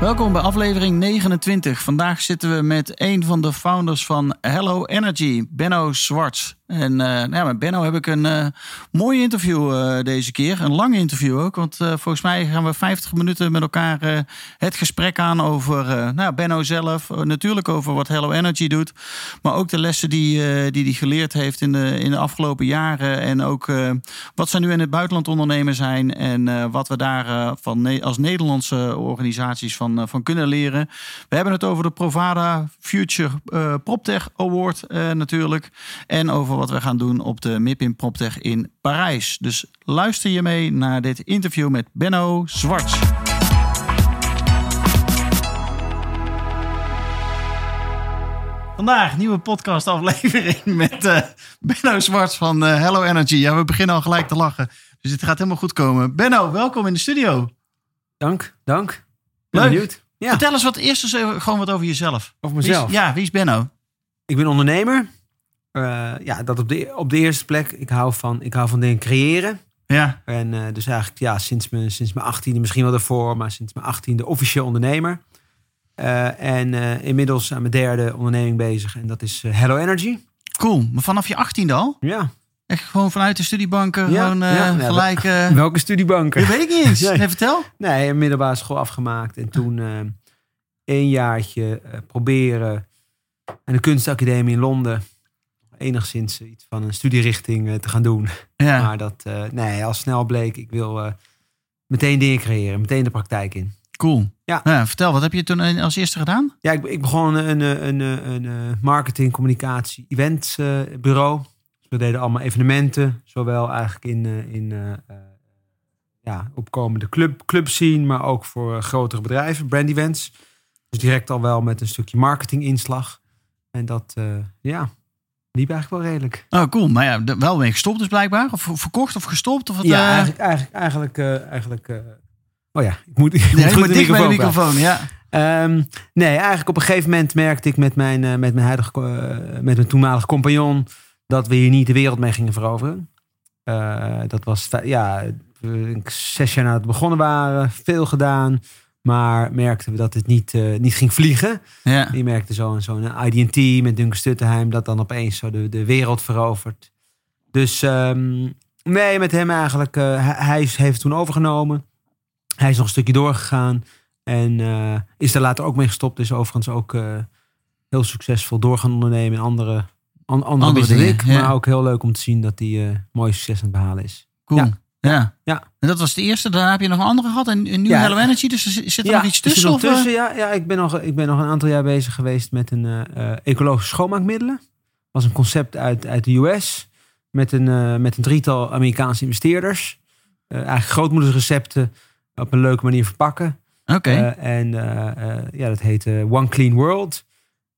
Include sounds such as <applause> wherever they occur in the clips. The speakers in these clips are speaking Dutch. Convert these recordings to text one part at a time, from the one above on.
Welkom bij aflevering 29. Vandaag zitten we met een van de founders van Hello Energy, Benno Zwarts. En uh, nou ja, met Benno heb ik een uh, mooi interview uh, deze keer. Een lang interview ook. Want volgens mij gaan we 50 minuten met elkaar het gesprek aan over nou, Benno zelf. natuurlijk over wat Hello Energy doet. Maar ook de lessen die hij die die geleerd heeft in de, in de afgelopen jaren. En ook wat ze nu in het buitenland ondernemen zijn. En wat we daar van als Nederlandse organisaties van, van kunnen leren. We hebben het over de Provada Future PropTech Award natuurlijk. En over wat we gaan doen op de MIPIM PropTech in Parijs. Dus luister je mee naar dit interview met Benno Zwarts. Vandaag nieuwe podcastaflevering <laughs> met Benno Zwarts van Hello Energy. Ja, we beginnen al gelijk te lachen. Dus het gaat helemaal goed komen. Benno, welkom in de studio. Dank, dank. Leuk. Benieuwd. Ja. Vertel eens wat eerst eens gewoon wat over jezelf. Over mezelf? Wie is, ja, wie is Benno? Ik ben ondernemer. Uh, ja, dat op de, op de eerste plek. Ik hou van, ik hou van dingen creëren. Ja. En uh, dus eigenlijk ja, sinds, mijn, sinds mijn achttiende, misschien wel daarvoor, maar sinds mijn achttiende officieel ondernemer. Uh, en inmiddels aan mijn derde onderneming bezig. En dat is Hello Energy. Cool. Maar vanaf je achttiende al? Ja. Echt gewoon vanuit de studiebanken, ja, gewoon ja, gelijk... <laughs> Welke studiebanken? Dat weet ik niet eens. nee. nee. vertel. Nee, een middelbare school afgemaakt. En toen een jaartje proberen aan de kunstacademie in Londen enigszins iets van een studierichting uh, te gaan doen. Ja. Maar dat, uh, nee, al snel bleek, ik wil uh, meteen dingen creëren, meteen de praktijk in. Cool. Ja. ja. vertel, wat heb je toen als eerste gedaan? Ja, ik, ik begon een, een, een, een marketing, communicatie, eventbureau. Dus we deden allemaal evenementen, zowel eigenlijk in, in ja, opkomende club, club scene, maar ook voor grotere bedrijven, brand events. Dus direct al wel met een stukje marketing inslag. En dat, ja, liep eigenlijk wel redelijk. Oh, cool. Maar ja, wel mee gestopt dus blijkbaar? Of verkocht of gestopt? Of wat, ja, eigenlijk, eigenlijk, eigenlijk, uh, eigenlijk uh... oh ja, ik moet, <laughs> ik nee, moet goed dicht bij de microfoon, ja. Um, nee, eigenlijk op een gegeven moment merkte ik met mijn, uh, met mijn, huidige, met mijn toenmalige compagnon dat we hier niet de wereld mee gingen veroveren. dat was ja, zes jaar nadat we begonnen waren, veel gedaan. Maar merkten we dat het niet, uh, niet ging vliegen. Ja. Je merkte zo'n zo IDT met Duncan Stuttenheim dat dan opeens zo de, de wereld verovert. Dus um, nee, met hem eigenlijk. Uh, hij heeft toen overgenomen. Hij is nog een stukje doorgegaan. En is er later ook mee gestopt. Is overigens ook heel succesvol door gaan ondernemen in andere, an, andere, andere dingen. Ik, ja. Maar ook heel leuk om te zien dat hij mooi succes aan het behalen is. Cool. Ja. Ja. ja. En dat was de eerste. Daarna heb je nog een andere gehad. En, nu ja. Hello Energy. Dus er zit er nog iets tussen? Er of, tussen ja, ja ik, ben nog, ik ben nog een aantal jaar bezig geweest met een uh, ecologische schoonmaakmiddelen. Was een concept uit, uit de US. Met een, uh, met een drietal Amerikaanse investeerders. Uh, eigenlijk grootmoedersrecepten op een leuke manier verpakken. Oké. Okay. en ja, dat heette One Clean World.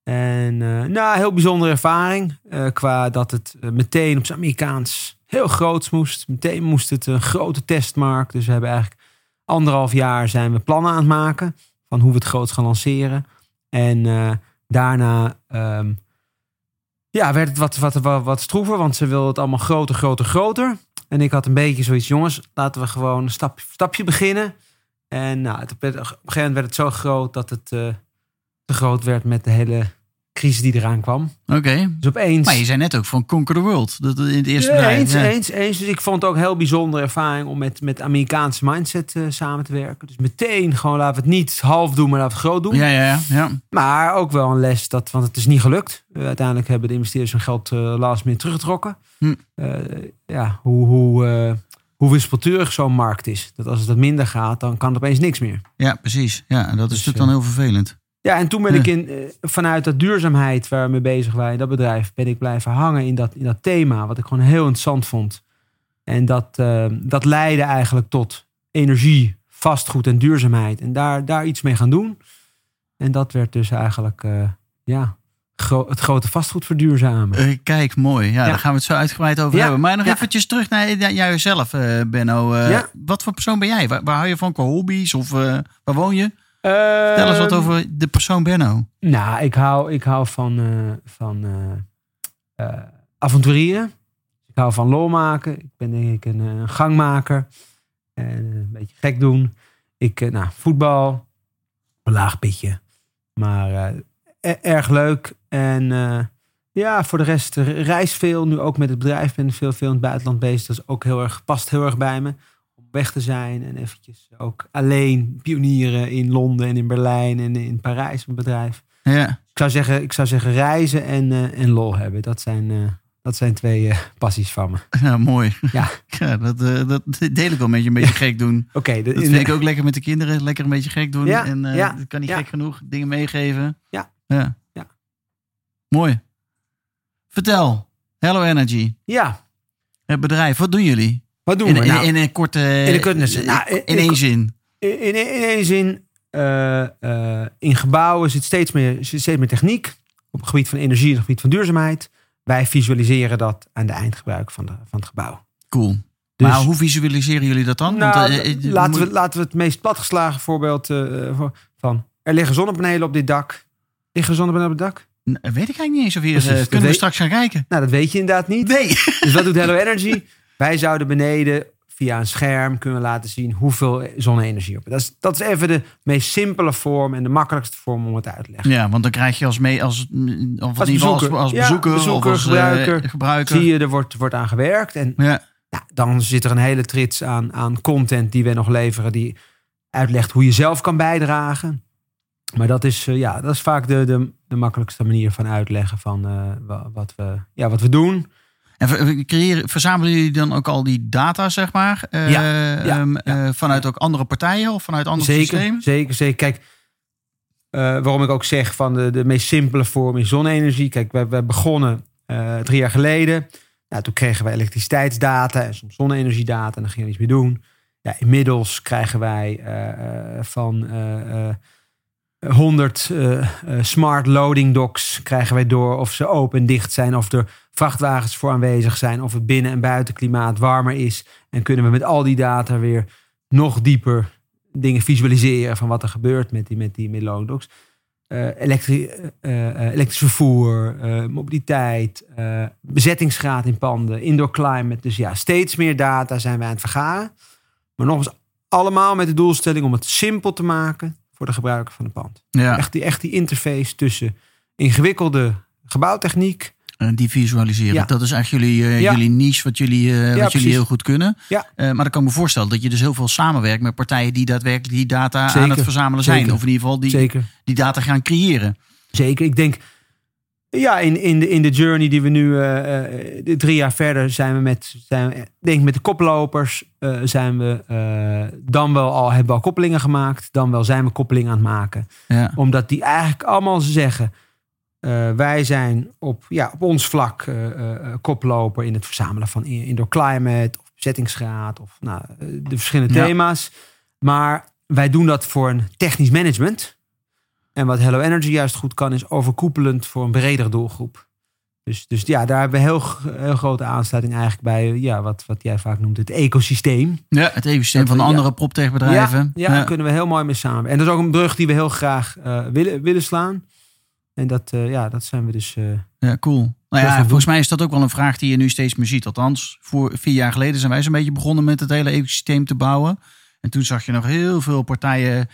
En nou, heel bijzondere ervaring. qua dat het meteen op zijn Amerikaans heel groots moest. Meteen moest het een grote testmarkt. Dus we hebben eigenlijk anderhalf jaar zijn we plannen aan het maken. Van hoe we het groot gaan lanceren. En daarna um, ja, werd het wat, wat, wat, stroever. Want ze wilden het allemaal groter, groter, groter. En ik had een beetje zoiets, jongens, laten we gewoon een stapje, stapje beginnen. En nou, op een gegeven moment werd het zo groot dat het te groot werd met de hele crisis die eraan kwam. Oké. Okay. Dus opeens... Maar je zei net ook van Conquer the World. Dat in het eerste ja. Eens, ja. eens, eens. Dus ik vond het ook een heel bijzondere ervaring om met, met Amerikaanse mindset uh, samen te werken. Dus meteen gewoon laten we het niet half doen, maar laten we het groot doen. Ja, ja, ja. Maar ook wel een les, dat, want het is niet gelukt. Uh, uiteindelijk hebben de investeerders hun geld uh, last minute teruggetrokken. Hm. ja, hoe, hoe, hoe wispelturig zo'n markt is. Dat als het wat minder gaat, dan kan het opeens niks meer. Ja, precies. Ja, en dat is dus, natuurlijk dan heel vervelend. Ja, en toen ben ik in, vanuit dat duurzaamheid waar we mee bezig waren, dat bedrijf, ben ik blijven hangen in dat, in dat thema, wat ik gewoon heel interessant vond. En dat, uh, dat leidde eigenlijk tot energie, vastgoed en duurzaamheid. En daar, daar iets mee gaan doen. En dat werd dus eigenlijk uh, ja, gro- het grote vastgoed verduurzamen. Eh, kijk, mooi. Ja, Ja. daar gaan we het zo uitgebreid over Ja, hebben. Maar nog ja. eventjes terug naar jouzelf, eh Benno. Eh. Wat voor persoon ben jij? Waar, waar hou je van qua hobby's? Of eh, waar woon je? Vertel eens wat Ehm, over de persoon Benno. Nou, ik hou, ik hou van, eh, van eh, eh, avonturieren. Ik hou van lol maken. Ik ben denk ik een, een gangmaker. En een beetje gek doen. Ik, nou, voetbal. Een laag pitje. Maar e- erg leuk. En ja, voor de rest reis veel. Nu ook met het bedrijf ben ik veel, veel in het buitenland bezig. Dat is ook heel erg, past heel erg bij me. Weg te zijn en eventjes ook alleen pionieren in Londen en in Berlijn en in Parijs mijn bedrijf. Ja. Ik zou zeggen, ik zou zeggen reizen en, eh, en lol hebben. Dat zijn, eh, dat zijn twee eh, passies van me. Ja, mooi. Ja. <laughs> Ja, dat, dat deel ik wel met je een beetje gek doen. <laughs> Oké, Dat in- vind ik ook lekker met de kinderen. Lekker een beetje gek doen. Ja, en ja, dat kan niet gek genoeg. Dingen meegeven. Ja. ja. Ja. Mooi. Vertel. Hello Energy. ja, Het bedrijf. Wat doen jullie? Wat doen In, we? in, Nou, in een korte... in een. Nou, in- in één zin. in, één zin, eh, eh, in gebouwen zit steeds meer, zit steeds meer techniek. Op het gebied van energie en op het gebied van duurzaamheid. Wij visualiseren dat aan de eindgebruik van, de, van het gebouw. Cool. Dus- maar hoe visualiseren jullie dat dan? Nou, Want, eh, eh, laten, moet- we, laten we het meest platgeslagen voorbeeld eh, voor- van... Er liggen zonnepanelen op dit dak. Liggen zonnepanelen op het dak? Weet ik eigenlijk niet eens of hier... Precies, eh, kunnen we straks gaan kijken? Nou, dat weet je inderdaad niet. Nee. Dus wat doet Hello Energy? <laughs> Wij zouden beneden via een scherm kunnen laten zien hoeveel zonne-energie op. Dat is, dat is even de meest simpele vorm en de makkelijkste vorm om het uit te leggen. Ja, want dan krijg je als, mee, als, of Als als, bezoeker. als Ja, bezoeker, bezoeker, of als gebruiker. eh, gebruiker. Zie je, er wordt, wordt aan gewerkt. En Ja. nou, dan zit er een hele trits aan, aan content die we nog leveren, die uitlegt hoe je zelf kan bijdragen. Maar dat is, eh, ja, dat is vaak de, de, de makkelijkste manier van uitleggen van eh, wa- wat, we, ja, wat we doen. En creëren, verzamelen jullie dan ook al die data, zeg maar? eh, Ja, ja, ehm, ja. eh, vanuit ook andere partijen of vanuit andere zeker, systemen? Zeker, zeker. Kijk, eh, waarom ik ook zeg van de, de meest simpele vorm is zonne-energie. Kijk, we, we begonnen drie jaar geleden. Nou, toen kregen wij elektriciteitsdata en soms zonne-energiedata. En dan gingen we iets mee doen. Ja, inmiddels krijgen wij van 100 eh, eh, smart loading docks krijgen wij door of ze open en dicht zijn, of er vrachtwagens voor aanwezig zijn, of het binnen- en buitenklimaat warmer is. En kunnen we met al die data weer nog dieper dingen visualiseren van wat er gebeurt met die, met die met loading docks. Eh, elektrisch vervoer, mobiliteit, bezettingsgraad in panden, indoor climate. Dus ja, steeds meer data zijn wij aan het vergaren. Maar nog eens allemaal met de doelstelling om het simpel te maken voor de gebruiker van het pand. Ja, Echt, die, echt die interface tussen ingewikkelde gebouwtechniek. en die visualiseren. Ja. Dat is eigenlijk jullie, eh, Ja. jullie niche, wat jullie, eh, wat jullie precies. heel goed kunnen. Ja. Eh, maar dan kan ik me voorstellen dat je dus heel veel samenwerkt met partijen die daadwerkelijk die data aan het verzamelen zijn. Zeker. Of in ieder geval die, Zeker. die data gaan creëren. Zeker. Ik denk, ja, in, in, de, in de journey die we nu, eh, eh, drie jaar verder, zijn we met, zijn we, denk ik met de koplopers, eh, zijn we eh, dan wel al, hebben we al koppelingen gemaakt, dan wel zijn we koppelingen aan het maken. Ja. Omdat die eigenlijk allemaal zeggen, wij zijn op, ja, op ons vlak koploper in het verzamelen van in- indoor climate of bezettingsgraad of nou, de verschillende Ja. thema's. Maar wij doen dat voor een technisch management. En wat Hello Energy juist goed kan, is overkoepelend voor een bredere doelgroep. Dus, dus ja, daar hebben we heel, heel grote aansluiting eigenlijk bij ja, wat, wat jij vaak noemt het ecosysteem. Ja, het ecosysteem van de Ja. andere proptech-bedrijven. Ja, ja, daar kunnen we heel mooi mee samen. En dat is ook een brug die we heel graag eh, willen, willen slaan. En dat, eh, ja, dat zijn we dus. eh, Ja, cool. Nou ja, volgens mij is dat ook wel een vraag die je nu steeds meer ziet. Althans, voor vier jaar geleden zijn wij zo'n beetje begonnen met het hele ecosysteem te bouwen. En toen zag je nog heel veel partijen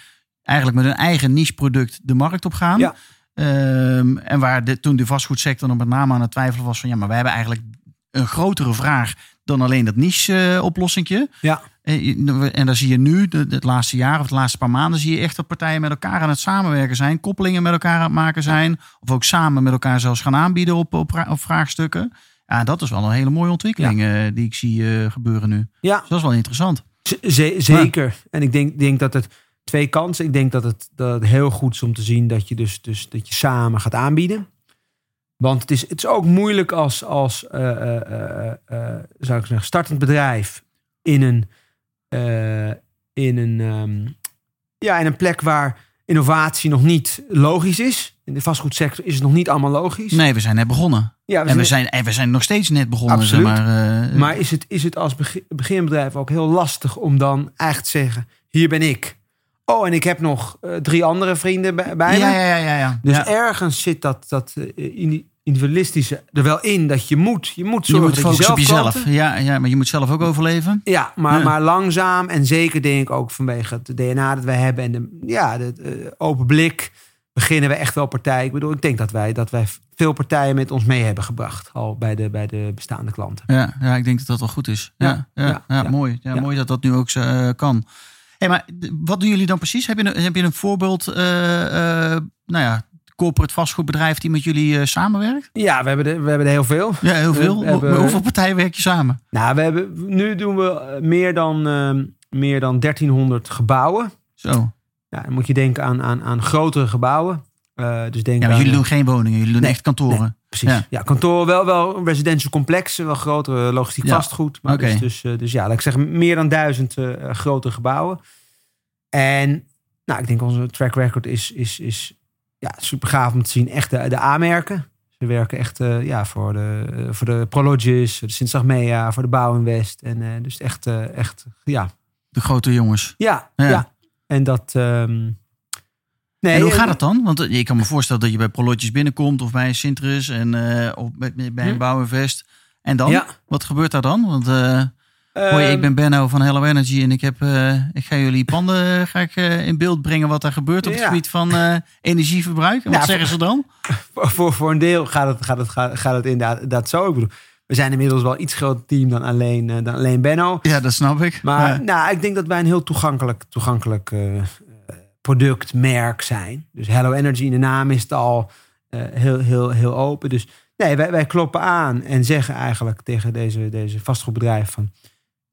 eigenlijk met hun eigen niche-product de markt op gaan. Ja. Ehm, en waar de, toen de vastgoedsector nog met name aan het twijfelen was van ja, maar wij hebben eigenlijk een grotere vraag dan alleen dat niche-oplossingje. ja, En, en daar zie je nu, de- het laatste jaar of de laatste paar maanden, zie je echt dat partijen met elkaar aan het samenwerken zijn, koppelingen met elkaar aan het maken zijn, of ook samen met elkaar zelfs gaan aanbieden op, op, vra- op vraagstukken. Ja, dat is wel een hele mooie ontwikkeling eh, die ik zie eh, gebeuren nu. ja, Dus dat is wel interessant. Z- zeker. En ik denk, denk dat het twee kansen. Ik denk dat het, dat het heel goed is om te zien dat je dus, dus dat je samen gaat aanbieden. Want het is, het is ook moeilijk als, als eh, eh, eh, zou ik zeggen, startend bedrijf in een, in een, ehm, ja, in een plek waar innovatie nog niet logisch is. in de vastgoedsector is het nog niet allemaal logisch. Nee, we zijn net begonnen. Ja, we En we zijn- zijn, en we zijn nog steeds net begonnen. Absoluut. Zeg maar, Maar is het, is het als begi- beginbedrijf ook heel lastig om dan eigenlijk te zeggen: hier ben ik. Oh, en ik heb nog eh, drie andere vrienden bij, bij ja, me. ja, ja, ja, ja. Dus ergens zit dat, dat eh, indi- individualistische er wel in dat je moet. Je moet Je zorgen moet dat op je zelf jezelf. Ja, ja, maar je moet zelf ook overleven. Ja, maar, maar langzaam en zeker denk ik ook vanwege het DNA dat wij hebben en de, ja, de, open blik beginnen we echt wel partijen. Ik bedoel, ik denk dat wij, dat wij veel partijen met ons mee hebben gebracht al bij de, bij de bestaande klanten. Ja, ja, ik denk dat dat wel goed is. Ja, Ja, mooi. Ja. Mooi dat dat nu ook eh, kan. Hey, maar wat doen jullie dan precies? Heb je een, heb je een voorbeeld, eh, eh, nou ja, corporate vastgoedbedrijf die met jullie eh, samenwerkt? Ja, we hebben, er, we hebben er heel veel. Ja, heel veel. we hebben- hoeveel partijen werk je samen? Nou, we hebben, nu doen we meer dan, ehm, meer dan 1300 gebouwen. Zo. Ja, dan moet je denken aan, aan, aan grotere gebouwen. Dus denk Ja, maar aan, jullie doen geen woningen, jullie doen Nee, echt kantoren. Precies. Ja. Ja, kantoren wel, wel residential complexen, wel grotere logistiek Ja. vastgoed. Maar dus, dus, eh, dus ja, laat ik zeggen, meer dan duizend eh, grote gebouwen. En nou, ik denk onze track record is, is, is ja, super gaaf om te zien. Echt de, de A-merken. Ze werken echt eh, ja, voor de, eh, voor de Prologis, de sint Mea, voor de Bouw Invest. En eh, dus echt, eh, echt, ja. De grote jongens. Ja, Ja. ja. En dat... ehm, nee, en hoe eh, gaat het dan? Want eh, ik kan me voorstellen dat je bij Prolotjes binnenkomt of bij Sintrus en eh, of bij, bij een Hm. Bouwinvest. En dan? Ja. Wat gebeurt daar dan? Want eh, hoi, ik ben Benno van Hello Energy en ik, heb, ik ga jullie panden ga ik, in beeld brengen wat er gebeurt op het Ja. gebied van energieverbruik. En wat Ja, zeggen ze dan? <laughs> voor, voor, voor een deel gaat het, gaat het, gaat, gaat het inderdaad inderdaad zo. Ik bedoel, we zijn inmiddels wel iets groter team dan alleen, dan alleen Benno. Ja, dat snap ik. Maar Ja. nou, ik denk dat wij een heel toegankelijk, toegankelijk product, merk zijn. Dus Hello Energy in de naam is het al eh, heel, heel, heel open. Dus nee, wij, wij kloppen aan en zeggen eigenlijk tegen deze, deze vastgoedbedrijf van...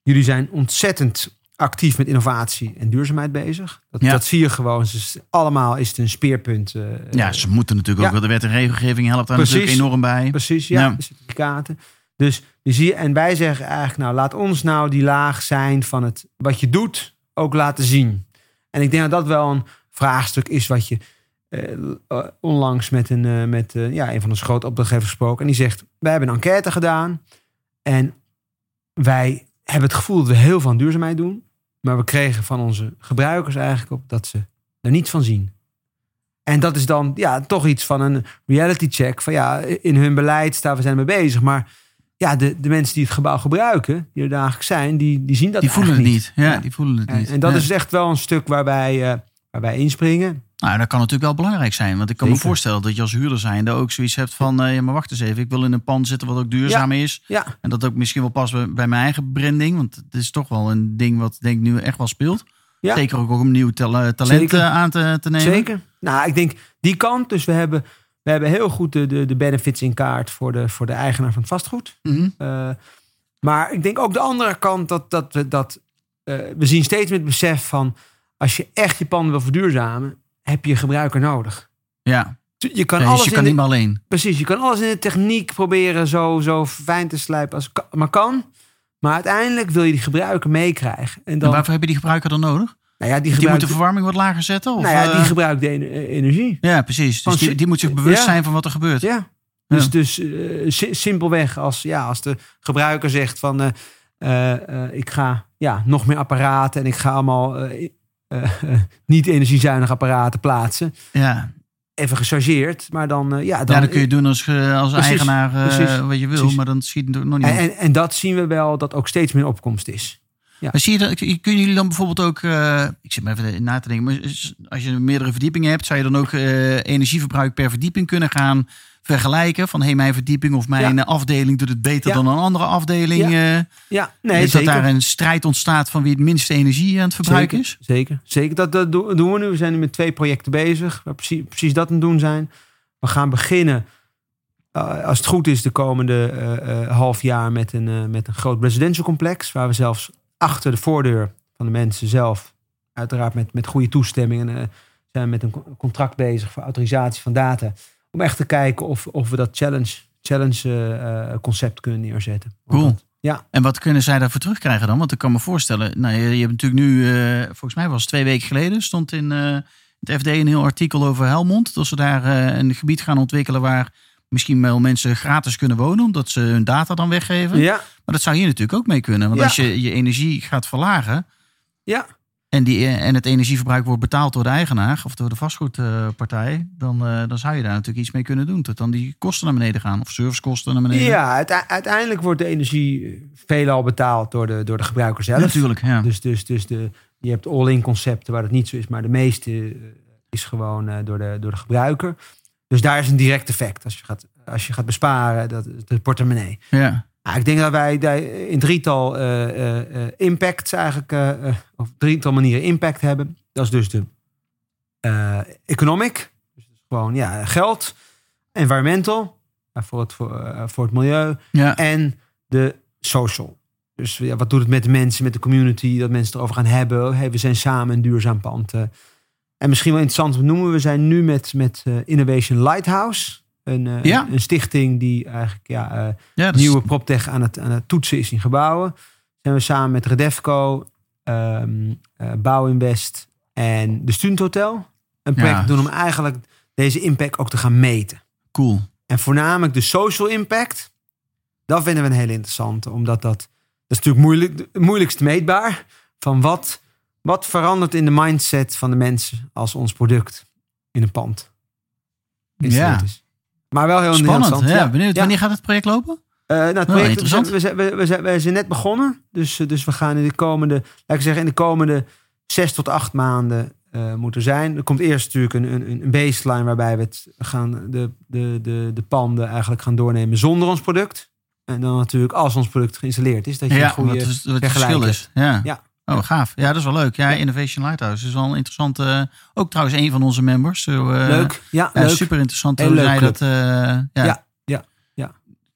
Jullie zijn ontzettend actief met innovatie en duurzaamheid bezig. Dat, Ja. dat zie je gewoon. Dus allemaal is het een speerpunt. eh, ja, ze moeten natuurlijk ook wel. De wet en regelgeving helpt daar Precies. natuurlijk enorm bij. Precies, ja, Ja. certificaten. Dus je, en wij zeggen eigenlijk, nou, laat ons nou die laag zijn van het wat je doet ook laten zien. En ik denk dat dat wel een vraagstuk is wat je eh, eh, onlangs met, een, eh, met ja, een van onze grote opdrachtgevers gesproken. En die zegt, wij hebben een enquête gedaan en wij hebben het gevoel dat we heel veel aan duurzaamheid doen. Maar we kregen van onze gebruikers eigenlijk op dat ze er niets van zien. En dat is dan ja, toch iets van een reality check. Van ja, in hun beleid staan we zijn ermee bezig. Maar ja, de, de mensen die het gebouw gebruiken, die er dagelijks zijn, die, die zien dat Die voelen het niet. Ja, Ja. die voelen het niet. en dat Ja. is echt wel een stuk waar wij, eh, waar wij inspringen. Nou, dat kan natuurlijk wel belangrijk zijn. Want ik kan me voorstellen dat je als huurder zijnde ook zoiets hebt van... eh, ja, maar wacht eens even, ik wil in een pand zitten wat ook duurzaam is. Ja, En dat ook misschien wel past bij, bij mijn eigen branding. Want het is toch wel een ding wat denk ik nu echt wel speelt. Ja. Zeker ook om nieuw tal- talent Zeker. eh, aan te, te nemen. zeker. Nou, ik denk die kant. Dus we hebben, we hebben heel goed de, de, de benefits in kaart voor de, voor de eigenaar van het vastgoed. Mhm. Eh, maar ik denk ook de andere kant dat, dat, we- dat eh, we zien steeds met besef van als je echt je panden wil verduurzamen, heb je gebruiker nodig. Ja, Je kan Ja, alles dus je in kan de- niet meer alleen. Precies, je kan alles in de techniek proberen zo, zo fijn te slijpen als maar kan. Maar uiteindelijk wil je die gebruiker meekrijgen. En waarvoor heb je die gebruiker dan nodig? Nou ja, die, Die moet de verwarming wat lager zetten? Of, nou ja, die eh, gebruikt de eh, energie. ja, precies. Dus die, moet zich bewust Ja. zijn van wat er gebeurt. Ja. Dus, dus eh, si- simpelweg als, ja, als de gebruiker zegt van ik ga ja, nog meer apparaten en ik ga allemaal <laughs> niet energiezuinige apparaten plaatsen. Ja. Even gechargeerd, maar dan, ja, dan, ja, dat kun je doen als, als Precies, eigenaar wat je wil. precies. Maar dan schiet het nog niet en, en dat zien we wel dat ook steeds meer opkomst is. Maar zie je dat, kunnen jullie dan bijvoorbeeld ook, eh, ik zit maar even na te denken, maar als je meerdere verdiepingen hebt, zou je dan ook eh, energieverbruik per verdieping kunnen gaan vergelijken? Van hey, mijn verdieping of mijn Ja. eh, afdeling doet het beter Ja. dan een andere afdeling. Ja. Ja, nee, dat zeker. daar een strijd ontstaat van wie het minste energie aan het verbruiken zeker, is? Zeker, zeker. Dat, dat doen we nu. We zijn nu met twee projecten bezig. Waar precies, precies dat aan het doen zijn. We gaan beginnen, als het goed is, de komende eh, half jaar met een, met een groot residential complex. Waar we zelfs achter de voordeur van de mensen zelf, uiteraard met, met goede toestemming, en, eh, zijn we met een co- contract bezig voor autorisatie van data. Om echt te kijken of, of we dat challenge, challenge eh, eh, concept kunnen neerzetten. Cool. Ja. En wat kunnen zij daarvoor terugkrijgen dan? Want ik kan me voorstellen, nou, je, je hebt natuurlijk nu, volgens mij was het twee weken geleden, stond in, het FD een heel artikel over Helmond. Dat ze daar een gebied gaan ontwikkelen waar misschien wel mensen gratis kunnen wonen. Omdat ze hun data dan weggeven. Ja, Maar dat zou hier natuurlijk ook mee kunnen. Want Ja. als je je energie gaat verlagen. ja. En, die, en het energieverbruik wordt betaald door de eigenaar of door de vastgoedpartij. Dan, eh, dan zou je daar natuurlijk iets mee kunnen doen. Tot dan die kosten naar beneden gaan. Of servicekosten naar beneden. ja uite- uiteindelijk wordt de energie veelal betaald door de, door de gebruiker zelf. natuurlijk. Ja. Dus, dus, dus de, je hebt all-in concepten waar dat niet zo is, maar de meeste is gewoon eh, door, de, door de gebruiker. Dus daar is een direct effect als je gaat, als je gaat besparen, dat de portemonnee. ja. Nou, ik denk dat wij daar in drietal eh, eh, eh, impacts eigenlijk, eh, of drietal manieren impact hebben. Dat is dus de economic, dus gewoon ja, geld, environmental, voor het, voor, voor het milieu, ja. en de social. Dus ja, wat doet het met de mensen, met de community, dat mensen erover gaan hebben. Hey, we zijn samen een duurzaam pand. En misschien wel interessant om noemen, we zijn nu met, met eh, Innovation Lighthouse. Een, eh, Ja. een stichting die eigenlijk ja, eh, ja dat is- nieuwe proptech aan het, aan het toetsen is in gebouwen. Zijn we samen met Redefco, eh, Bouwinvest en de Student Hotel een project Ja. doen om eigenlijk deze impact ook te gaan meten. cool. En voornamelijk de social impact. Dat vinden we een hele interessante. Omdat dat, dat is natuurlijk moeilijk, moeilijkst meetbaar. Van wat, wat verandert in de mindset van de mensen als ons product in een pand Ja. Maar wel heel Spannend. interessant. Ja, benieuwd. Ja. Wanneer gaat het project lopen? Eh, nou, het Wel project, we, zijn, we, zijn, we, zijn, we zijn net begonnen. Dus, eh, dus we gaan in de komende, laat ik zeggen, in de komende zes tot acht maanden eh, moeten zijn. Er komt eerst natuurlijk een, een, een baseline waarbij we het gaan de, de, de, de panden eigenlijk gaan doornemen zonder ons product. En dan natuurlijk als ons product geïnstalleerd is, dat je een goede wat, wat het verschil is. Ja. Ja. Oh, gaaf. Ja, dat is wel leuk. Ja, Innovation Lighthouse is wel een interessante... ook trouwens een van onze members. Zo, eh, Leuk, ja, Ja, leuk. super interessant. Hoe zij dat, eh, ja. Ja, ja, ja.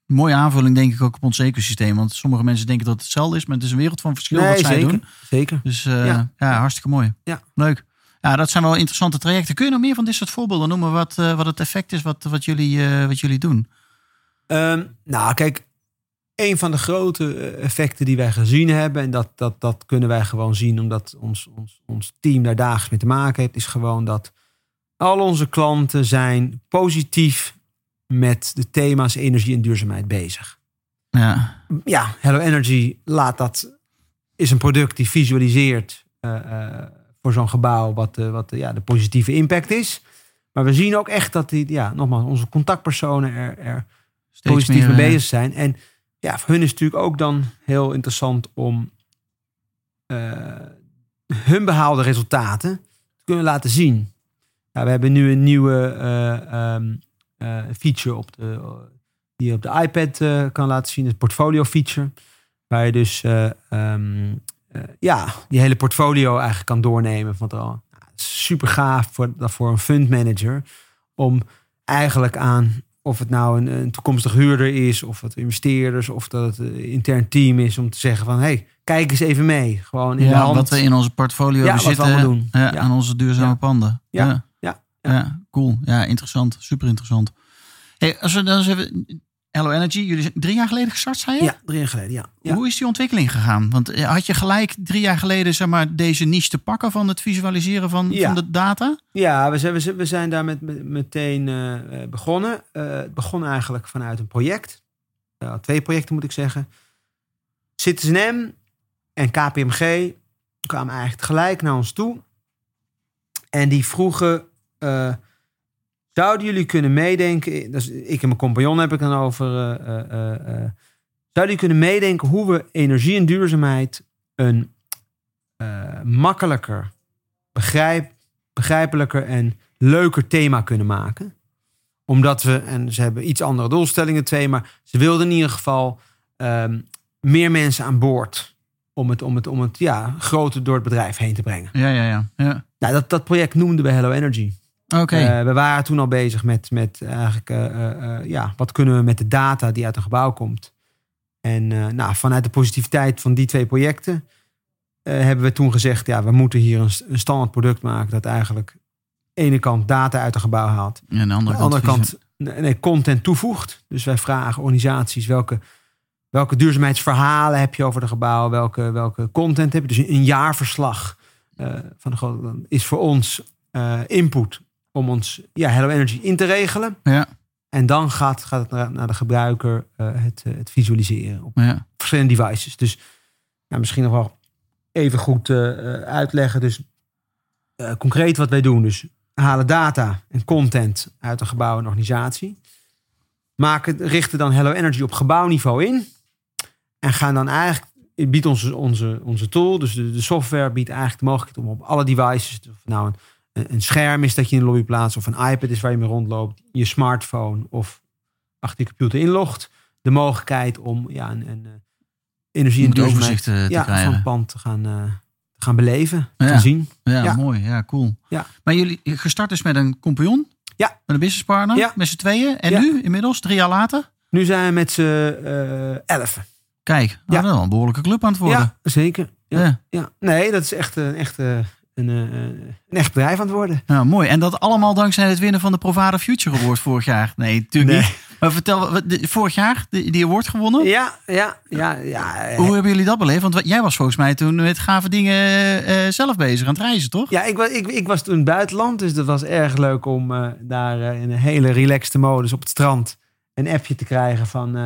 Mooie aanvulling denk ik ook op ons ecosysteem. Want sommige mensen denken dat het hetzelfde is. Maar het is een wereld van verschil Nee, wat zij zeker, doen. zeker. Dus eh, ja. Ja. hartstikke mooi. Ja. Leuk. Ja, dat zijn wel interessante trajecten. Kun je nog meer van dit soort voorbeelden noemen? Wat, eh, wat het effect is wat, wat, jullie, eh, wat jullie doen? Ehm, nou, kijk, een van de grote eh, effecten die wij gezien hebben, en dat, dat, dat kunnen wij gewoon zien omdat ons, ons, ons team daar dagelijks mee te maken heeft, is gewoon dat al onze klanten zijn positief met de thema's energie en duurzaamheid bezig. Ja, Ja, Hello Energy laat dat, is een product die visualiseert eh, eh, voor zo'n gebouw wat, wat ja, de positieve impact is. Maar we zien ook echt dat die, ja, nogmaals, onze contactpersonen er, er steeds positief meer, mee bezig zijn. En ja, voor hun is het natuurlijk ook dan heel interessant om eh, hun behaalde resultaten te kunnen laten zien. Ja, we hebben nu een nieuwe eh, ehm, eh, feature op de, die je op de iPad kan laten zien, het portfolio feature. Waar je dus eh, ja, die hele portfolio eigenlijk kan doornemen. Van het al. Super gaaf voor, voor een fund manager om eigenlijk aan of het nou een, een toekomstig huurder is, of het investeerders, of dat het een intern team is, om te zeggen van, hey, kijk eens even mee. Gewoon in ja, de hand. wat we in onze portfolio Ja, hebben wat we zitten doen. ja, aan onze duurzame panden. Ja. Ja. Ja. Ja. cool. Ja, interessant. Super interessant. Hey, als we dan eens even... Hello Energy, jullie zijn drie jaar geleden gestart, zei je? Ja, drie jaar geleden, ja. ja. Hoe is die ontwikkeling gegaan? Want eh, had je gelijk drie jaar geleden zeg maar, deze niche te pakken van het visualiseren van, Ja. van de data? Ja, we zijn, we zijn, we zijn daar met, met- meteen eh, eh, begonnen. Het begon eigenlijk vanuit een project. Twee projecten moet ik zeggen. Citizen M en KPMG kwamen eigenlijk gelijk naar ons toe. En die vroegen, zouden jullie kunnen meedenken, is, ik en mijn compagnon heb ik dan over, eh, eh, zouden jullie kunnen meedenken hoe we energie en duurzaamheid een makkelijker, begrijp, begrijpelijker en leuker thema kunnen maken. Omdat we, en ze hebben iets andere doelstellingen, twee, maar ze wilden in ieder geval ehm, meer mensen aan boord. Om het, om het, om het ja, groter door het bedrijf heen te brengen. Ja, ja, ja. ja. Nou, dat, dat project noemden we Hello Energy. Oké. Eh, we waren toen al bezig met, met eigenlijk, eh, eh, eh, ja, wat kunnen we met de data die uit een gebouw komt. En nou, vanuit de positiviteit van die twee projecten hebben we toen gezegd, ja, we moeten hier een, een standaard product maken dat eigenlijk aan de ene kant data uit een gebouw haalt. en aan de andere de kant nee, content toevoegt. Dus wij vragen organisaties welke, welke duurzaamheidsverhalen heb je over de gebouw, welke, welke content heb je. Dus een jaarverslag van de is voor ons input om ons ja, Hello Energy in te regelen. Ja, En dan gaat, gaat het naar, naar de gebruiker eh, het, eh, het visualiseren op ja. verschillende devices. Dus ja, misschien nog wel even goed eh, uitleggen. Dus concreet wat wij doen. Dus halen data en content uit een gebouw en organisatie. Maken, richten dan Hello Energy op gebouwniveau in. En gaan dan eigenlijk, biedt onze, onze, onze tool, dus de, de software biedt eigenlijk de mogelijkheid om op alle devices, of nou een, een scherm is dat je in de lobby plaatst, of een iPad is waar je mee rondloopt, je smartphone of achter je computer inlogt, de mogelijkheid om ja, een, een eh, energie en duurzaamheid overzicht eh, te ja, van krijgen. het pand te gaan, eh, te gaan beleven, Ja. te zien. Ja, Ja. mooi. Ja, cool. Ja. Maar jullie gestart dus met een compagnon? Ja. Met een businesspartner? Ja. Met z'n tweeën? En nu, inmiddels, drie jaar later? Nu zijn we met z'n eh elf. Kijk, nou, Ja. is wel een behoorlijke club aan het worden. Ja, zeker. Ja. Ja. Ja. Nee, dat is echt een, echt, eh, een, eh, een echt bedrijf aan het worden. Ja, mooi. En dat allemaal dankzij het winnen van de Provada Future Award vorig jaar. Nee, natuurlijk Nee. niet. Maar vertel, vorig jaar die, award gewonnen? Ja, ja, ja. ja, Hoe hebben jullie dat beleefd? Want jij was volgens mij toen met gave dingen eh, zelf bezig aan het reizen, toch? Ja, ik was, ik, ik was toen in het buitenland, dus dat was erg leuk om eh, daar in een hele relaxte modus op het strand een appje te krijgen van... eh,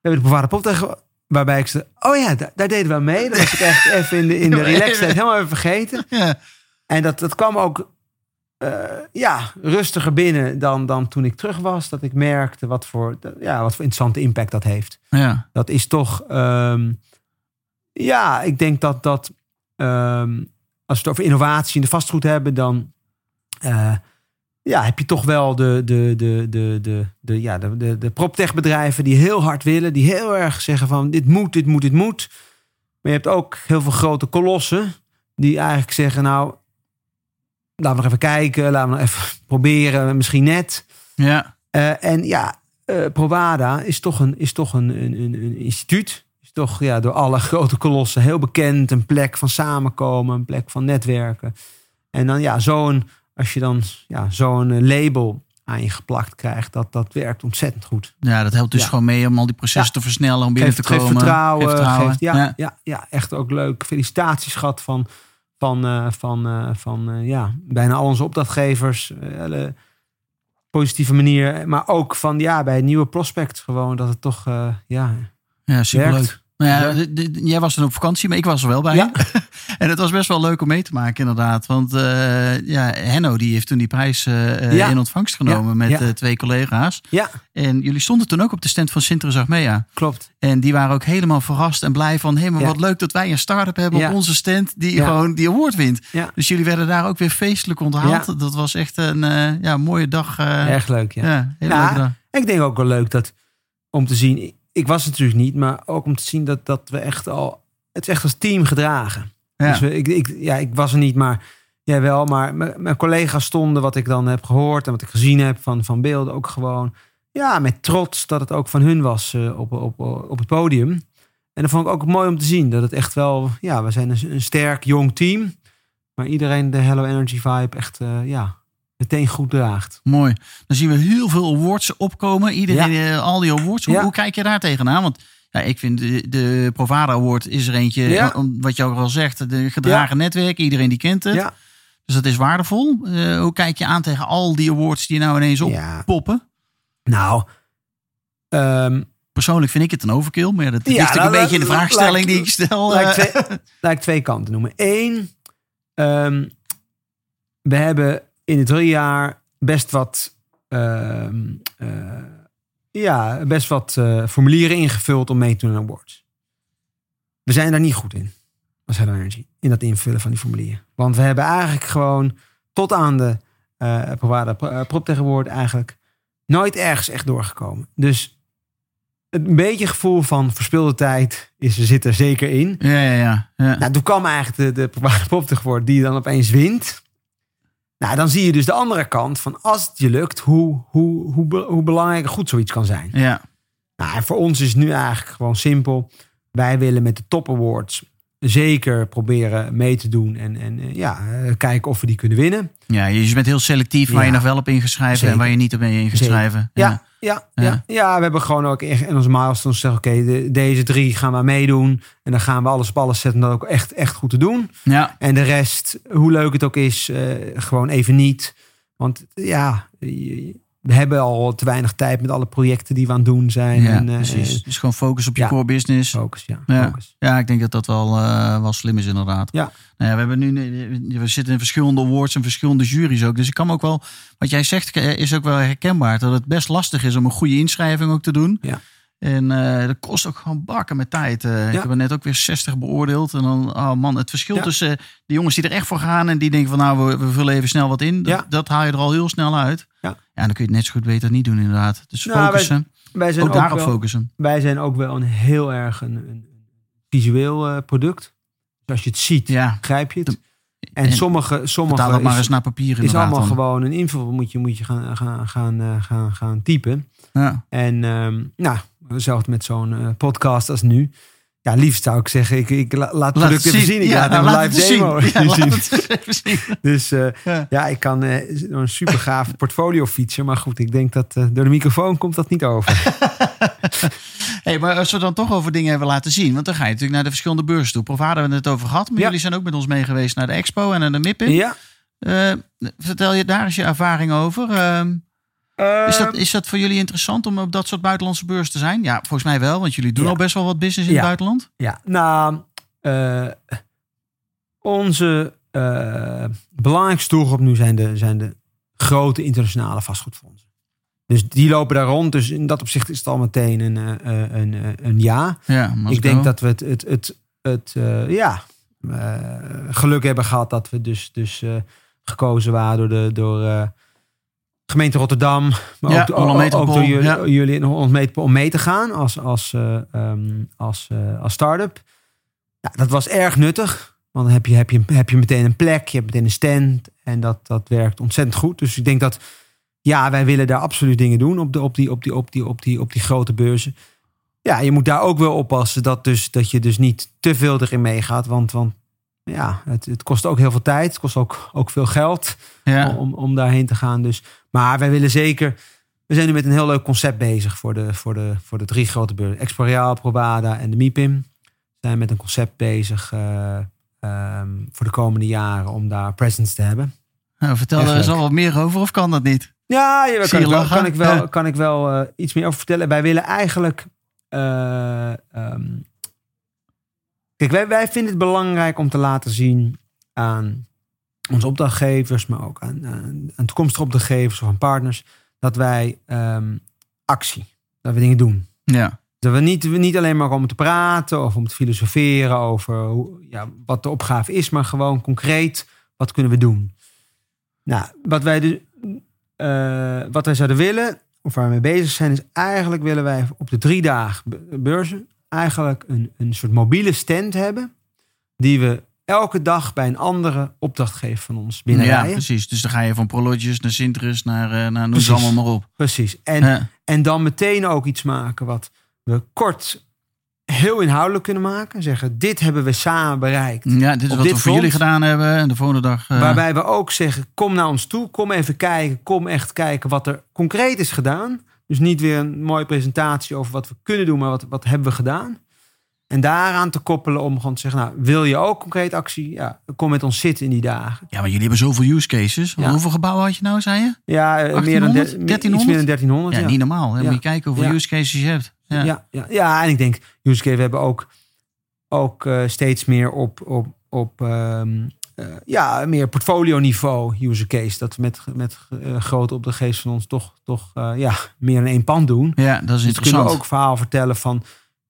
we hebben de tegen... Waarbij ik ze... Oh ja, daar, daar deden we mee. Dat was ik echt even in de, in de <laughs> relaxedheid helemaal even vergeten. Ja. En dat, dat kwam ook eh, ja, rustiger binnen dan, dan toen ik terug was. Dat ik merkte wat voor, ja, wat voor interessante impact dat heeft. Ja. Dat is toch, ehm, ja, ik denk dat dat, ehm, als we het over innovatie in de vastgoed hebben, dan eh, ja, heb je toch wel de, de, de, de, de, de, ja, de, de, de proptechbedrijven die heel hard willen, die heel erg zeggen van dit moet, dit moet, dit moet. Maar je hebt ook heel veel grote kolossen die eigenlijk zeggen, nou, laten we nog even kijken, laten we nog even <laughs> proberen, misschien net. Ja. Eh, en ja, eh Provada is toch een, is toch een, een, een, een instituut. Is toch ja, door alle <laughs> grote kolossen heel bekend. Een plek van samenkomen, een plek van netwerken. En dan ja, zo'n, als je dan ja, zo'n eh, label aan je geplakt krijgt, dat, dat werkt ontzettend goed. ja, dat helpt dus Ja. gewoon mee om al die processen te versnellen, om binnen Geeft, te geeft komen. vertrouwen. Geeft vertrouwen. Geeft, ja, Ja. ja. Ja, echt ook leuk. Felicitaties gehad van, van, eh, van, eh, van ja, bijna al onze opdrachtgevers. Positieve manier. Maar ook van ja, bij nieuwe prospects gewoon dat het toch ja, Ja, superleuk. werkt. Nou ja, Ja. de- de- jij was dan op vakantie, maar ik was er wel bij. Ja. <laughs> en het was best wel leuk om mee te maken, inderdaad. Want eh, ja, Henno die heeft toen die prijs eh, eh, Ja. in ontvangst genomen met twee collega's. Ja, En jullie stonden toen ook op de stand van Sinter Achmea. klopt. En die waren ook helemaal verrast en blij van... hé, maar wat leuk dat wij een start-up hebben op onze stand... die gewoon die award wint. Ja. Dus jullie werden daar ook weer feestelijk onthaald. Dat was echt een ja, mooie dag. Erg leuk, ja. ja, hele leuke dag. Ik denk ook wel leuk dat om te zien. Ik- was het natuurlijk niet, maar ook om te zien dat, dat we echt al. Het is echt als team gedragen. Ja. Dus we, ik, ik, ja, ik was er niet, maar jij wel. Maar mijn, collega's stonden wat ik dan heb gehoord en wat ik gezien heb van, van beelden ook gewoon. Ja, met trots dat het ook van hun was eh, op, op, op het podium. En dat vond ik ook mooi om te zien. Dat het echt wel, ja, we zijn een, een sterk jong team. Maar iedereen de Hello Energy vibe echt, eh, ja, meteen goed draagt. Mooi. Dan zien we heel veel awards opkomen. Iedereen, eh, al die awards. Hoe, Ja. hoe kijk je daar tegenaan? Want ja, ik vind de, de Provada Award is er eentje, Ja. wat je ook al zegt, de gedragen netwerk. Iedereen die kent het. Ja, Dus dat is waardevol. Eh, hoe kijk je aan tegen al die awards die nou ineens oppoppen? Nou, ehm, Persoonlijk vind ik het een overkill. Maar dat Ja, ligt ook nou, een beetje in de vraagstelling laat- die ik stel. laat ik, eh. twee, laat ik twee kanten noemen. Eén, ehm, we hebben in het drie jaar best wat, ehm, eh, ja, best wat eh, formulieren ingevuld om mee te doen aan awards. We zijn daar niet goed in, als Hello Energy, in dat invullen van die formulieren. Want we hebben eigenlijk gewoon tot aan de Provada uh, Award eigenlijk nooit ergens echt doorgekomen. Dus een beetje gevoel van verspilde tijd is, zit er zeker in. Ja, ja, ja. ja. Nou, toen kwam eigenlijk de, de Provada Award die dan opeens wint. Nou, dan zie je dus de andere kant van als het je lukt, hoe, hoe, hoe, hoe belangrijk en goed zoiets kan zijn. ja. Nou, en voor ons is nu eigenlijk gewoon simpel. Wij willen met de top awards zeker proberen mee te doen. En, en eh, ja, eh, kijken of we die kunnen winnen. Ja, je bent heel selectief waar Ja. je nog wel op in gaat schrijven Zeker. en waar je niet op in gaat Zeker. schrijven. Ja, ja, ja. Ja. ja. we hebben gewoon ook echt in onze milestones zeggen... oké, de- deze drie gaan we meedoen. En dan gaan we alles op alles zetten om dat ook echt, echt goed te doen. ja. En de rest, hoe leuk het ook is, eh, gewoon even niet. Want ja, je- we hebben al te weinig tijd met alle projecten die we aan het doen zijn. ja en, precies. Dus gewoon focus op je ja. core business. Focus, ja. Ja. Focus. Ja, ik denk dat dat wel, eh, wel slim is inderdaad. Ja. Nou ja, we, hebben nu, we zitten in verschillende awards en verschillende juries ook. Dus ik kan ook wel, wat jij zegt is ook wel herkenbaar. Dat het best lastig is om een goede inschrijving ook te doen. Ja. En dat kost ook gewoon bakken met tijd. Ik Ja. heb er net ook weer 60 beoordeeld. En dan, oh man, het verschil Ja. tussen de jongens die er echt voor gaan en die denken van nou, we, we vullen even snel wat in. Dat, Ja. dat haal je er al heel snel uit. Ja. dan kun je het net zo goed beter niet doen inderdaad. Dus Nou, focussen. Wij zijn ook ook, daarop wel, focussen. wij zijn ook wel een heel erg een, een visueel eh, product. Dus als je het ziet, Ja. grijp je het. De- En, en sommige, sommige dat maar is, eens naar papier is inderdaad. allemaal dan. gewoon een invul moet je, moet je gaan, gaan, gaan, eh, gaan, gaan typen. Ja. En ehm nou, hetzelfde met zo'n eh, podcast als nu. Ja, liefst zou ik zeggen, ik, ik la- laat het product even zien. Ik laat nou, een live demo zien. <laughs> Ja. Dus eh, Ja. ja, ik kan eh, een super gaaf <laughs> portfolio fietsen. Maar goed, ik denk dat eh, door de microfoon komt dat niet over. <laughs> Hey, maar als we dan toch over dingen hebben laten zien, want dan ga je natuurlijk naar de verschillende beurzen toe. Prof hadden we het over gehad, maar Ja. jullie zijn ook met ons mee geweest naar de expo en naar de MIPIM. ja. Vertel je daar eens je ervaring over. Ehm, is, dat, is dat voor jullie interessant om op dat soort buitenlandse beurs te zijn? Ja, volgens mij wel, want jullie doen Ja. al best wel wat business in Ja. het buitenland. Ja, nou, eh, onze eh, belangrijkste doelgroep nu zijn de, zijn de grote internationale vastgoedfondsen. Dus die lopen daar rond. Dus in dat opzicht is het al meteen een, eh, een, een ja. Ja, Ik denk dat we het, het, het, het ja, geluk hebben gehad dat we dus, dus gekozen waren door de door, gemeente Rotterdam. Maar Ja, ook, door jullie, ja. jullie in Holland om mee te gaan als, als, eh, ehm, als, eh, als start-up. Ja, dat was erg nuttig. Want dan heb je, heb, je, heb je meteen een plek, je hebt meteen een stand. En dat, dat werkt ontzettend goed. Dus ik denk dat, ja, wij willen daar absoluut dingen doen op, de, op, die, op, die, op, die, op, die, op die grote beurzen. Ja, je moet daar ook wel oppassen dat, dus, dat je dus niet te veel erin meegaat. Want, want ja, het, het kost ook heel veel tijd. Het kost ook, ook veel geld ja. om, om daarheen te gaan. Dus, maar wij willen zeker... We zijn nu met een heel leuk concept bezig voor de, voor de, voor de drie grote beurzen. Exporeal, Probada en de MIPIM. We zijn met een concept bezig eh, ehm, voor de komende jaren om daar presence te hebben. Nou, vertel er eens al wat meer over, of kan dat niet? Ja, ja, Zie kan, je ik wel, kan ik wel, kan ik wel iets meer over vertellen. Wij willen eigenlijk. eh, ehm, kijk, wij, wij vinden het belangrijk om te laten zien aan onze opdrachtgevers, maar ook aan, aan, aan toekomstige opdrachtgevers of aan partners, dat wij ehm, actie, dat we dingen doen. Ja. Dat we niet, we niet alleen maar om te praten of om te filosoferen over hoe, ja, wat de opgave is, maar gewoon concreet, wat kunnen we doen? Nou, wat wij, dus, eh, wat wij zouden willen, of waar we mee bezig zijn, is eigenlijk willen wij op de drie dagen be- beurzen eigenlijk een, een soort mobiele stand hebben, die we elke dag bij een andere opdrachtgever van ons ja, binnenrijden. precies. Dus dan ga je van Prologis naar Sinterus naar, eh, naar noem ze allemaal maar op. Precies. En Ja. En dan meteen ook iets maken wat we kort heel inhoudelijk kunnen maken. Zeggen, dit hebben we samen bereikt. Ja, dit is Op wat dit we voor front- jullie gedaan hebben. En de volgende dag... eh, Waarbij we ook zeggen, kom naar ons toe. Kom even kijken. Kom echt kijken wat er concreet is gedaan. Dus niet weer een mooie presentatie over wat we kunnen doen. Maar wat, wat hebben we gedaan. En daaraan te koppelen om gewoon te zeggen, nou, wil je ook concreet actie? Ja, kom met ons zitten in die dagen. Ja, maar jullie hebben zoveel use cases. Ja. Hoeveel gebouwen had je nou, zei je? Ja, eh, meer dan 1800? der- iets 1300? meer dan 1300. Ja, ja. niet normaal. Hè? Ja. Moet je kijken hoeveel use cases je hebt. Ja. Ja, ja, ja, en ik denk, use case, we hebben ook, ook eh, steeds meer op, op, op ehm, eh, ja, meer portfolio niveau use case. Dat we met, met grote opdrachtgevers van ons toch, toch ja, meer in één pand doen. Ja, dat is Dus kunnen we interessant. ook verhaal vertellen van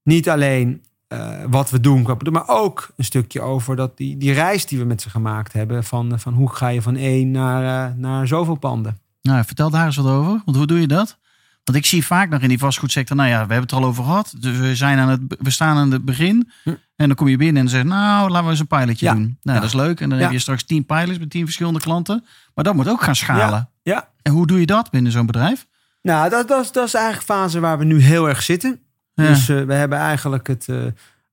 niet alleen eh, wat we doen, maar ook een stukje over dat die, die reis die we met ze gemaakt hebben. Van, van hoe ga je van één naar, eh, naar zoveel panden. Nou, vertel daar eens wat over. Want hoe doe je dat? Want ik zie vaak nog in die vastgoedsector, nou ja, we hebben het er al over gehad. Dus we, zijn aan het, we staan aan het begin. Hm. En dan kom je binnen en dan zeg je, nou, laten we eens een pilotje Ja. doen. Nou, Ja. dat is leuk. En dan Ja. heb je straks tien pilots met tien verschillende klanten. Maar dat moet ook gaan schalen. Ja. En hoe doe je dat binnen zo'n bedrijf? Nou, dat, dat, is- dat is eigenlijk de fase waar we nu heel erg zitten. Ja. Dus eh, we hebben eigenlijk het, eh,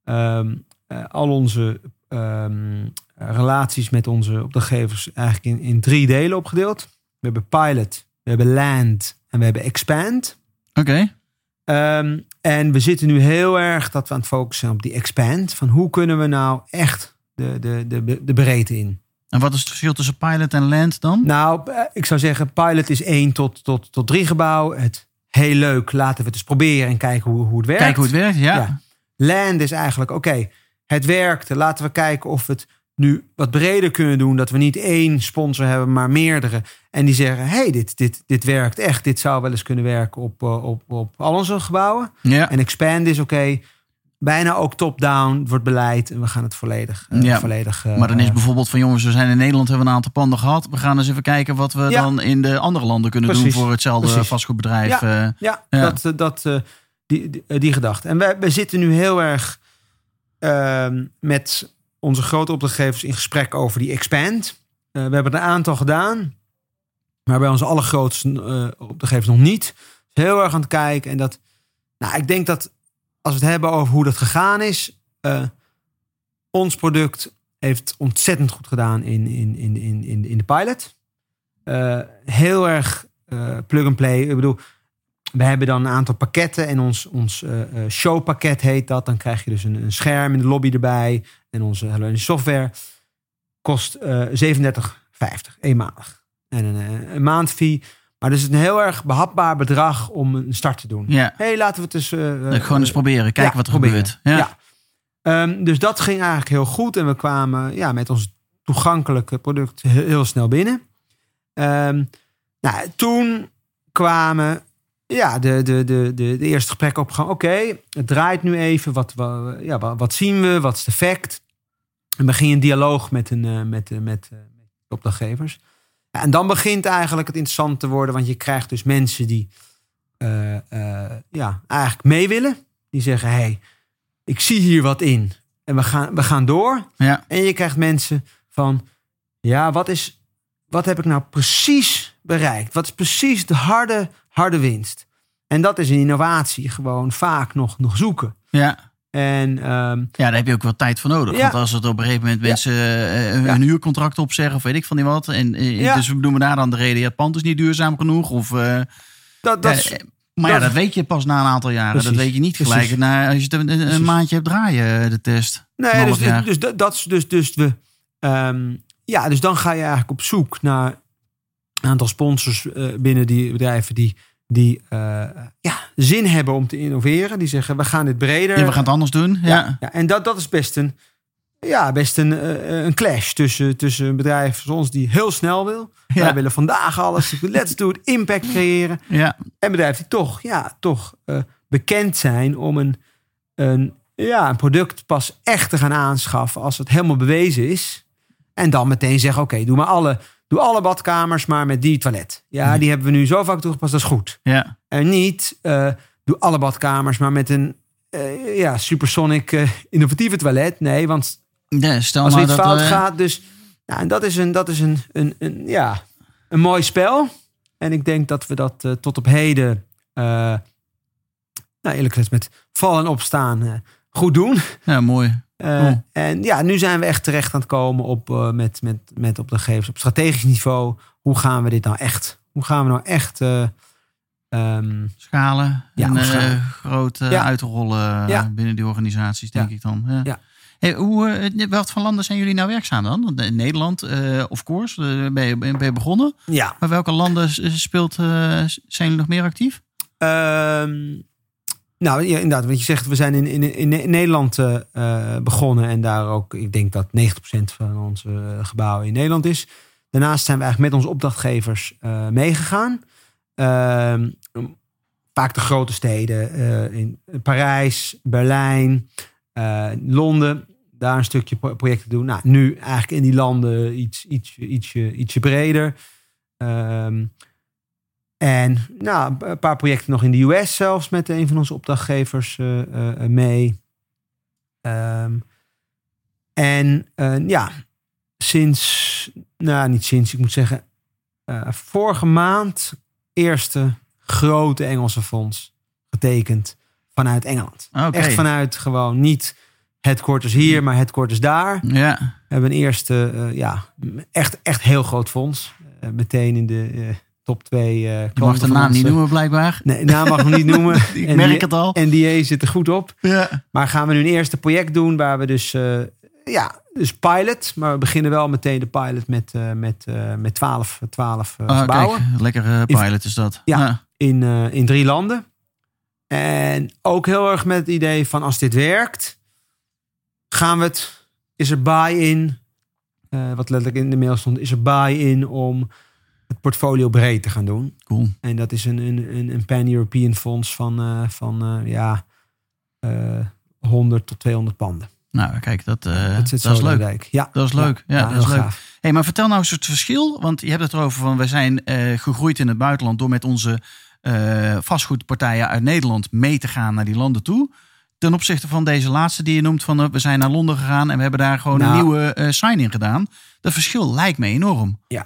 ehm, eh, al onze ehm, relaties met onze opdrachtgevers eigenlijk in, in drie delen opgedeeld. We hebben pilot, we hebben land en we hebben expand. Oké. Ehm, en we zitten nu heel erg dat we aan het focussen op die expand. Van hoe kunnen we nou echt de, de, de, de breedte in? En wat is het verschil tussen pilot en land dan? Nou, ik zou zeggen, pilot is 1 tot, tot, tot 3 gebouw. Het heel leuk, laten we het eens proberen en kijken hoe, hoe het werkt. Kijken hoe het werkt, ja. Ja. Land is eigenlijk, oké, het werkte. Laten we kijken of we het nu wat breder kunnen doen. Dat we niet één sponsor hebben, maar meerdere. En die zeggen, hey, dit, dit, dit werkt echt. Dit zou wel eens kunnen werken op, eh, op, op al onze gebouwen. Ja. En expand is oké. Bijna ook top-down wordt beleid. En we gaan het volledig... eh, Ja, volledig eh, Maar dan is eh, bijvoorbeeld van jongens, we zijn in Nederland, hebben we een aantal panden gehad. We gaan eens even kijken wat we Ja. dan in de andere landen kunnen Precies. doen voor hetzelfde Precies. vastgoedbedrijf. Ja, Ja. dat, dat, die, die, die gedachte. En wij, wij zitten nu heel erg ehm, met onze grote opdrachtgevers in gesprek over die expand. We hebben er een aantal gedaan, maar bij onze allergrootste opdrachtgevers nog niet. Heel erg aan het kijken. En dat, nou, ik denk dat als we het hebben over hoe dat gegaan is, eh, ons product heeft ontzettend goed gedaan in, in, in, in, in, de pilot. Eh, heel erg eh, plug and play. Ik bedoel, we hebben dan een aantal pakketten en ons, ons showpakket heet dat. Dan krijg je dus een, een scherm in de lobby erbij en onze software. Kost eh 37,50 eenmalig. En een, een maandfee. Maar dus een heel erg behapbaar bedrag om een start te doen. Ja. hey, laten we het dus... eh, eh, Gewoon eens proberen, kijken ja, wat er proberen. gebeurt. Ja. Ja. Ehm, dus dat ging eigenlijk heel goed. En we kwamen ja, met ons toegankelijke product heel, heel snel binnen. Ehm, nou, toen kwamen ja, de, de, de, de, de eerste gesprekken op gang. Oké, het draait nu even. Wat, wat, ja, wat, wat zien we? Wat is de fact? En we gingen in dialoog met, een, eh, met, eh, met, eh, met de opdrachtgevers. Ja, en dan begint eigenlijk het interessant te worden. Want je krijgt dus mensen die eh, eh, ja, eigenlijk mee willen. Die zeggen, hey, ik zie hier wat in. En we gaan, we gaan door. Ja. En je krijgt mensen van, ja, wat, is, wat heb ik nou precies bereikt? Wat is precies de harde, harde winst? En dat is een innovatie, gewoon vaak nog, nog zoeken. Ja. En ehm, ja, daar heb je ook wel tijd voor nodig. Ja. Want als het op een gegeven moment Ja. mensen eh, hun Ja. huurcontract opzeggen of weet ik van die wat. En, eh. Dus we noemen daar dan de reden, het pand is niet duurzaam genoeg. Of, eh, dat, dat is, maar ja, dat- dat weet je pas na een aantal jaren. Precies. Dat weet je niet gelijk na, als je het een, een maandje hebt draaien, de test. Een Nee, dus, dus, dus, dat- dat is dus, dus we. ehm, ja, dus dan ga je eigenlijk op zoek naar een aantal sponsors binnen die bedrijven die, die eh, ja, zin hebben om te innoveren. Die zeggen, we gaan dit breder. Ja, we gaan het anders doen. Ja. ja, ja, en dat, dat is best een, ja, best een, eh, een clash tussen, tussen een bedrijf zoals ons die heel snel wil. Ja. Wij willen vandaag alles. <laughs> Let's do it. Impact creëren. Ja. En bedrijven die toch, ja, toch eh, bekend zijn om een, een, ja, een product pas echt te gaan aanschaffen als het helemaal bewezen is. En dan meteen zeggen, oké, doe maar alle, doe alle badkamers maar met die toilet. Ja, Mhm. die hebben we nu zo vaak toegepast, dat is goed. Ja. En niet, eh, doe alle badkamers maar met een eh, ja, supersonic eh, innovatieve toilet. Nee, want Ja, stel als er iets dat fout gaat, dus... Nou, en dat is, een, dat is een, een, een, ja, een mooi spel. En ik denk dat we dat tot op heden... nou, eerlijk gezegd met vallen en opstaan goed doen. Ja, mooi. Eh, Cool. En ja, nu zijn we echt terecht aan het komen op, eh, met, met, met op de gegevens op strategisch niveau. Hoe gaan we dit nou echt? Hoe gaan we nou echt... ehm, Schalen Ja, en schalen. Ja. uitrollen Ja. binnen die organisaties, denk ik dan. Ja. Ja. Hey, hoe, wat voor landen zijn jullie nou werkzaam dan? In Nederland, of course, ben, je, ben je begonnen. ja, Maar welke landen speelt, zijn jullie nog meer actief? Ehm, nou, ja, inderdaad, wat je zegt, we zijn in, in, in Ne- Nederland eh, eh, begonnen en daar ook, ik denk dat 90% van onze eh, gebouwen in Nederland is. Daarnaast zijn we eigenlijk met onze opdrachtgevers meegegaan. Ehm, vaak de grote steden, in Parijs, Berlijn, Londen, daar een stukje pro- projecten doen. Nou, nu eigenlijk in die landen iets, iets, ietsje, ietsje breder. Ehm, en nou, een paar projecten nog in de US zelfs met een van onze opdrachtgevers eh, eh, eh, mee. Ehm, en ja, sinds, nou niet sinds, ik moet zeggen, vorige maand eerste grote Engelse fonds getekend vanuit Engeland. Echt vanuit gewoon niet headquarters hier, maar headquarters daar. Ja. We hebben een eerste, ja, echt, echt heel groot fonds. Meteen in de top twee eh Je mag de naam niet eh, noemen blijkbaar. Nee, naam mag ik niet <laughs> noemen. Ik merk het al. NDA zit er goed op. Ja. Maar gaan we nu een eerste project doen waar we dus, eh, ja, dus pilot. Maar we beginnen wel meteen de pilot met, eh, met, met 12, 12 eh, Ah, gebouwen. kijk, lekkere pilot is dat. Ja. In, eh, in drie landen. En ook heel erg met het idee van als dit werkt, gaan we het, is er buy-in, wat letterlijk in de mail stond, is er buy-in om het portfolio breed te gaan doen. Cool. En dat is een, een, een, een pan-European fonds van, eh, van eh, ja, eh 100 tot 200 panden. Nou, kijk, dat, eh, dat zit dat is leuk. Ja, Dat is leuk. Ja, dat is leuk. gaaf. Hey, maar vertel nou eens het verschil. Want je hebt het erover van we zijn eh, gegroeid in het buitenland door met onze eh, vastgoedpartijen uit Nederland mee te gaan naar die landen toe. Ten opzichte van deze laatste die je noemt van eh, we zijn naar Londen gegaan en we hebben daar gewoon een Nou. nieuwe eh sign in gedaan. Dat verschil lijkt me enorm. Ja,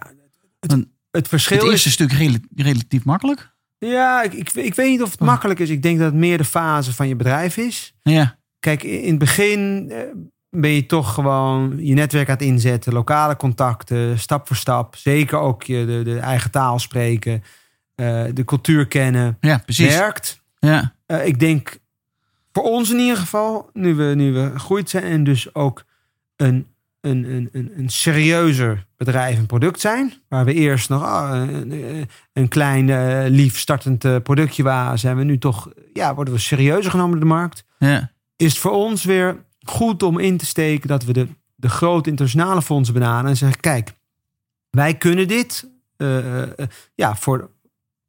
het Het verschil eerste is... stuk rela- relatief makkelijk. Ja, ik, ik, ik weet niet of het Oh. makkelijk is. Ik denk dat het meer de fase van je bedrijf is. Ja, Kijk, in het begin eh, ben je toch gewoon je netwerk aan het inzetten, lokale contacten, stap voor stap. Zeker ook je de, de eigen taal spreken, eh, de cultuur kennen. ja precies. Werkt. Ja, Eh, ik denk voor ons in ieder geval, nu we, nu we gegroeid zijn en dus ook een, een, een, een, een serieuzer bedrijf en product zijn. Waar we eerst nog ah, een, een klein eh, lief startend eh, productje waren, zijn we nu toch, ja, worden we serieuzer genomen door de markt ja, is het voor ons weer goed om in te steken dat we de, de grote internationale fondsen benaderen en zeggen: kijk, wij kunnen dit eh, eh, ja, voor,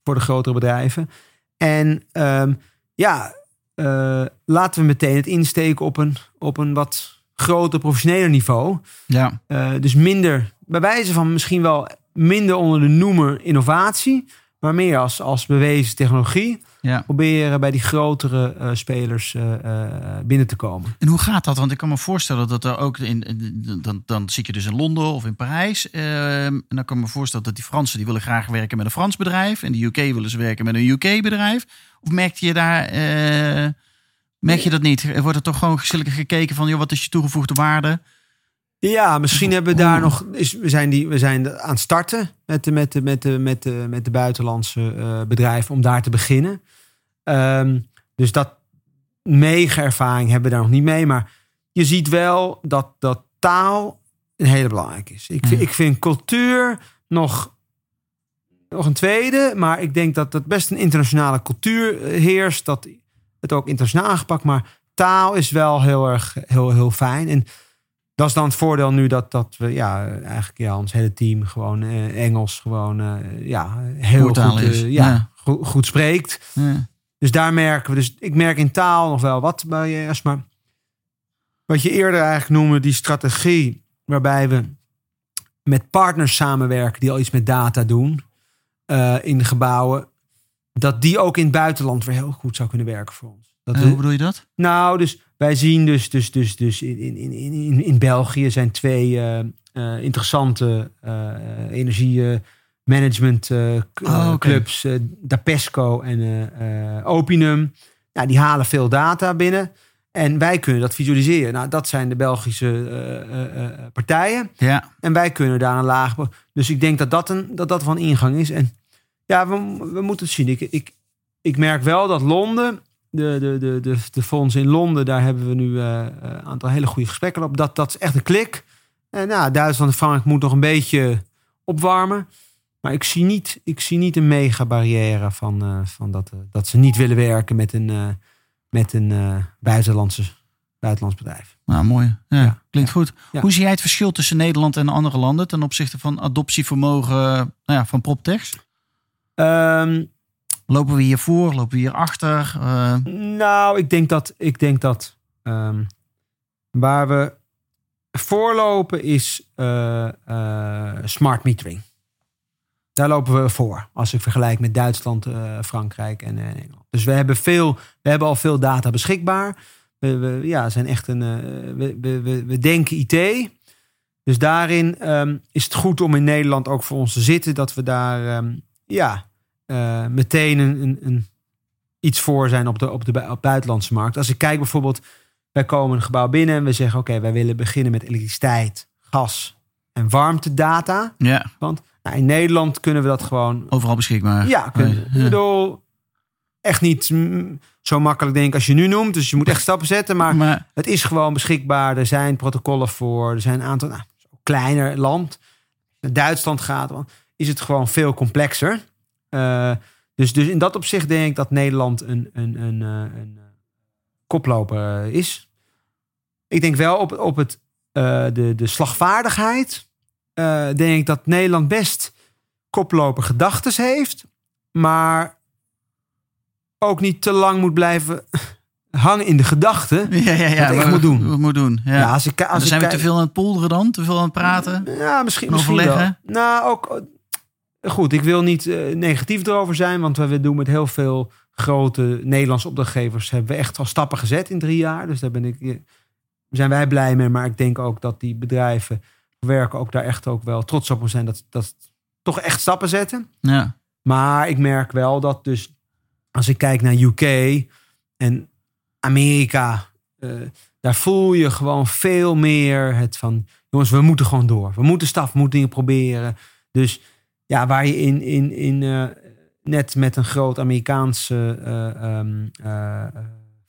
voor de grotere bedrijven. En ehm, ja, eh, laten we meteen het insteken op een, op een wat groter professioneler niveau. ja. Eh, dus minder, bij wijze van misschien wel minder onder de noemer innovatie, maar meer als, als bewezen technologie ja. proberen bij die grotere eh, spelers eh, binnen te komen. En hoe gaat dat? Want ik kan me voorstellen dat er ook in, in- dan, dan zit je dus in Londen of in Parijs. ehm, en dan kan ik me voorstellen dat die Fransen die willen graag werken met een Frans bedrijf. En de UK willen ze werken met een UK bedrijf. Of merkte je daar, merk je dat niet? Wordt er toch gewoon geschillig gekeken van, joh, wat is je toegevoegde waarde? Ja, misschien hebben we daar nog. Is, we, zijn die, we zijn aan het starten met de, met de, met de, met de, met de buitenlandse eh, bedrijven om daar te beginnen. Ehm, dus dat mega ervaring hebben we daar nog niet mee. Maar je ziet wel dat, dat taal een hele belangrijke is. Ik, Ja. ik vind cultuur nog, nog een tweede. Maar ik denk dat dat best een internationale cultuur eh, heerst. Dat het ook internationaal aangepakt. Maar taal is wel heel erg heel, heel fijn. En dat is dan het voordeel nu dat, dat we ja, eigenlijk ja, ons hele team gewoon eh, Engels gewoon eh, ja, heel goed, is. eh, ja, Ja. Goed, goed spreekt. Ja. Dus daar merken we. Dus ik merk in taal nog wel wat barrières. Maar wat je eerder eigenlijk noemde, die strategie waarbij we met partners samenwerken die al iets met data doen eh, in de gebouwen. Dat die ook in het buitenland weer heel goed zou kunnen werken voor ons. Dat Eh, hoe bedoel je dat? nou, dus wij zien dus, dus, dus, dus in, in, in, in, in België zijn twee eh, eh, interessante energiemanagement Oh, clubs, eh, Dapesco en Opinum. Ja, die halen veel data binnen. En wij kunnen dat visualiseren. Nou, dat zijn de Belgische partijen. Ja, En wij kunnen daar een laag. Dus ik denk dat dat een, dat dat van ingang is. En ja, we, we moeten het zien. Ik, ik, ik merk wel dat Londen, de, de, de, de, de fonds in Londen, daar hebben we nu eh, een aantal hele goede gesprekken op. Dat, dat is echt een klik. En nou, Duitsland en Frankrijk moet nog een beetje opwarmen. Maar ik zie niet, ik zie niet een mega barrière van, eh, van dat, eh, dat ze niet willen werken met een, met een buitenlandse, buitenlands bedrijf. nou mooi. Ja, Ja, klinkt ja. goed. Ja. Hoe zie jij het verschil tussen Nederland en andere landen ten opzichte van adoptievermogen nou ja, van PropTechs? Ehm, Lopen we hier voor? Lopen we hier achter? Eh, Nou, ik denk dat, ik denk dat ehm, waar we voorlopen is eh, eh, smart metering. Daar lopen we voor. Als ik vergelijk met Duitsland, Frankrijk en Engeland. Dus we hebben, veel, we hebben al veel data beschikbaar. We, we, ja, zijn echt een, we, we, we, denken IT. Dus daarin ehm, is het goed om in Nederland ook voor ons te zitten. Dat we daar ja, eh, meteen een, een, een iets voor zijn op de, op de op buitenlandse markt. Als ik kijk bijvoorbeeld wij komen een gebouw binnen en we zeggen: Oké, wij willen beginnen met elektriciteit, gas en warmtedata. Ja, Want nou, in Nederland kunnen we dat gewoon. overal beschikbaar. Ja, kunnen, Ja. ik bedoel, echt niet zo makkelijk denk ik als je nu noemt. Dus je moet echt stappen zetten. Maar Maar het is gewoon beschikbaar. Er zijn protocollen voor. Er zijn een aantal. Nou, kleiner land. Naar Duitsland gaat. dan Is het gewoon veel complexer. Eh, dus, dus in dat opzicht denk ik dat Nederland een, een, een, eh, een eh, koploper is. Ik denk wel op, op het, de, de slagvaardigheid. denk ik dat Nederland best koploper gedachtes heeft. Maar ook niet te lang moet blijven <laughs> hangen in de gedachten. ja, ja, ja. Wat ik moet doen. Wat moet doen. Ja. Ja, als ik, als Dan ik zijn we te veel aan het polderen dan? Te veel aan het praten? Ja, misschien, En misschien wel. Nou, ook... Goed, ik wil niet eh, negatief erover zijn, want we doen met heel veel grote Nederlandse opdrachtgevers hebben we echt al stappen gezet in drie jaar. Dus daar ben ik, eh, zijn wij blij mee. Maar ik denk ook dat die bedrijven werken ook daar echt ook wel trots op zijn dat, dat toch echt stappen zetten. Ja. Maar ik merk wel dat dus als ik kijk naar UK en Amerika, eh, daar voel je gewoon veel meer het van, jongens, we moeten gewoon door. We moeten staf, we moeten dingen proberen. Dus ja, waar je in, in, in eh, net met een groot Amerikaanse eh, ehm, eh,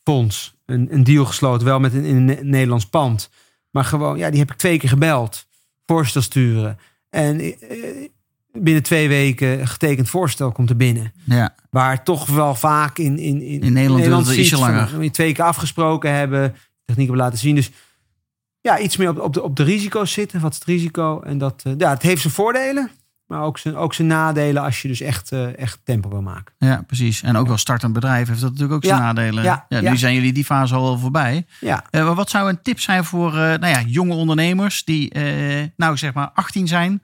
fonds een, een deal gesloten, wel met een, in een Ne- Nederlands pand. Maar gewoon, ja, die heb ik twee keer gebeld. Voorstel sturen. En binnen twee weken getekend voorstel komt er binnen. ja. Waar toch wel vaak in, in, in, In Nederland duurt het ietsje van, langer. we twee keer afgesproken hebben, techniek hebben laten zien. Dus ja, iets meer op, op, de, op de risico's zitten. Wat is het risico? En dat, ja, het heeft zijn voordelen, maar ook zijn, ook zijn nadelen als je dus echt, eh, echt tempo wil maken. ja, precies. En ook wel startend bedrijf heeft dat natuurlijk ook zijn Ja, nadelen. ja, nu ja. zijn jullie die fase al voorbij. Ja, Eh, maar wat zou een tip zijn voor eh, nou ja, jonge ondernemers die nou zeg maar 18 zijn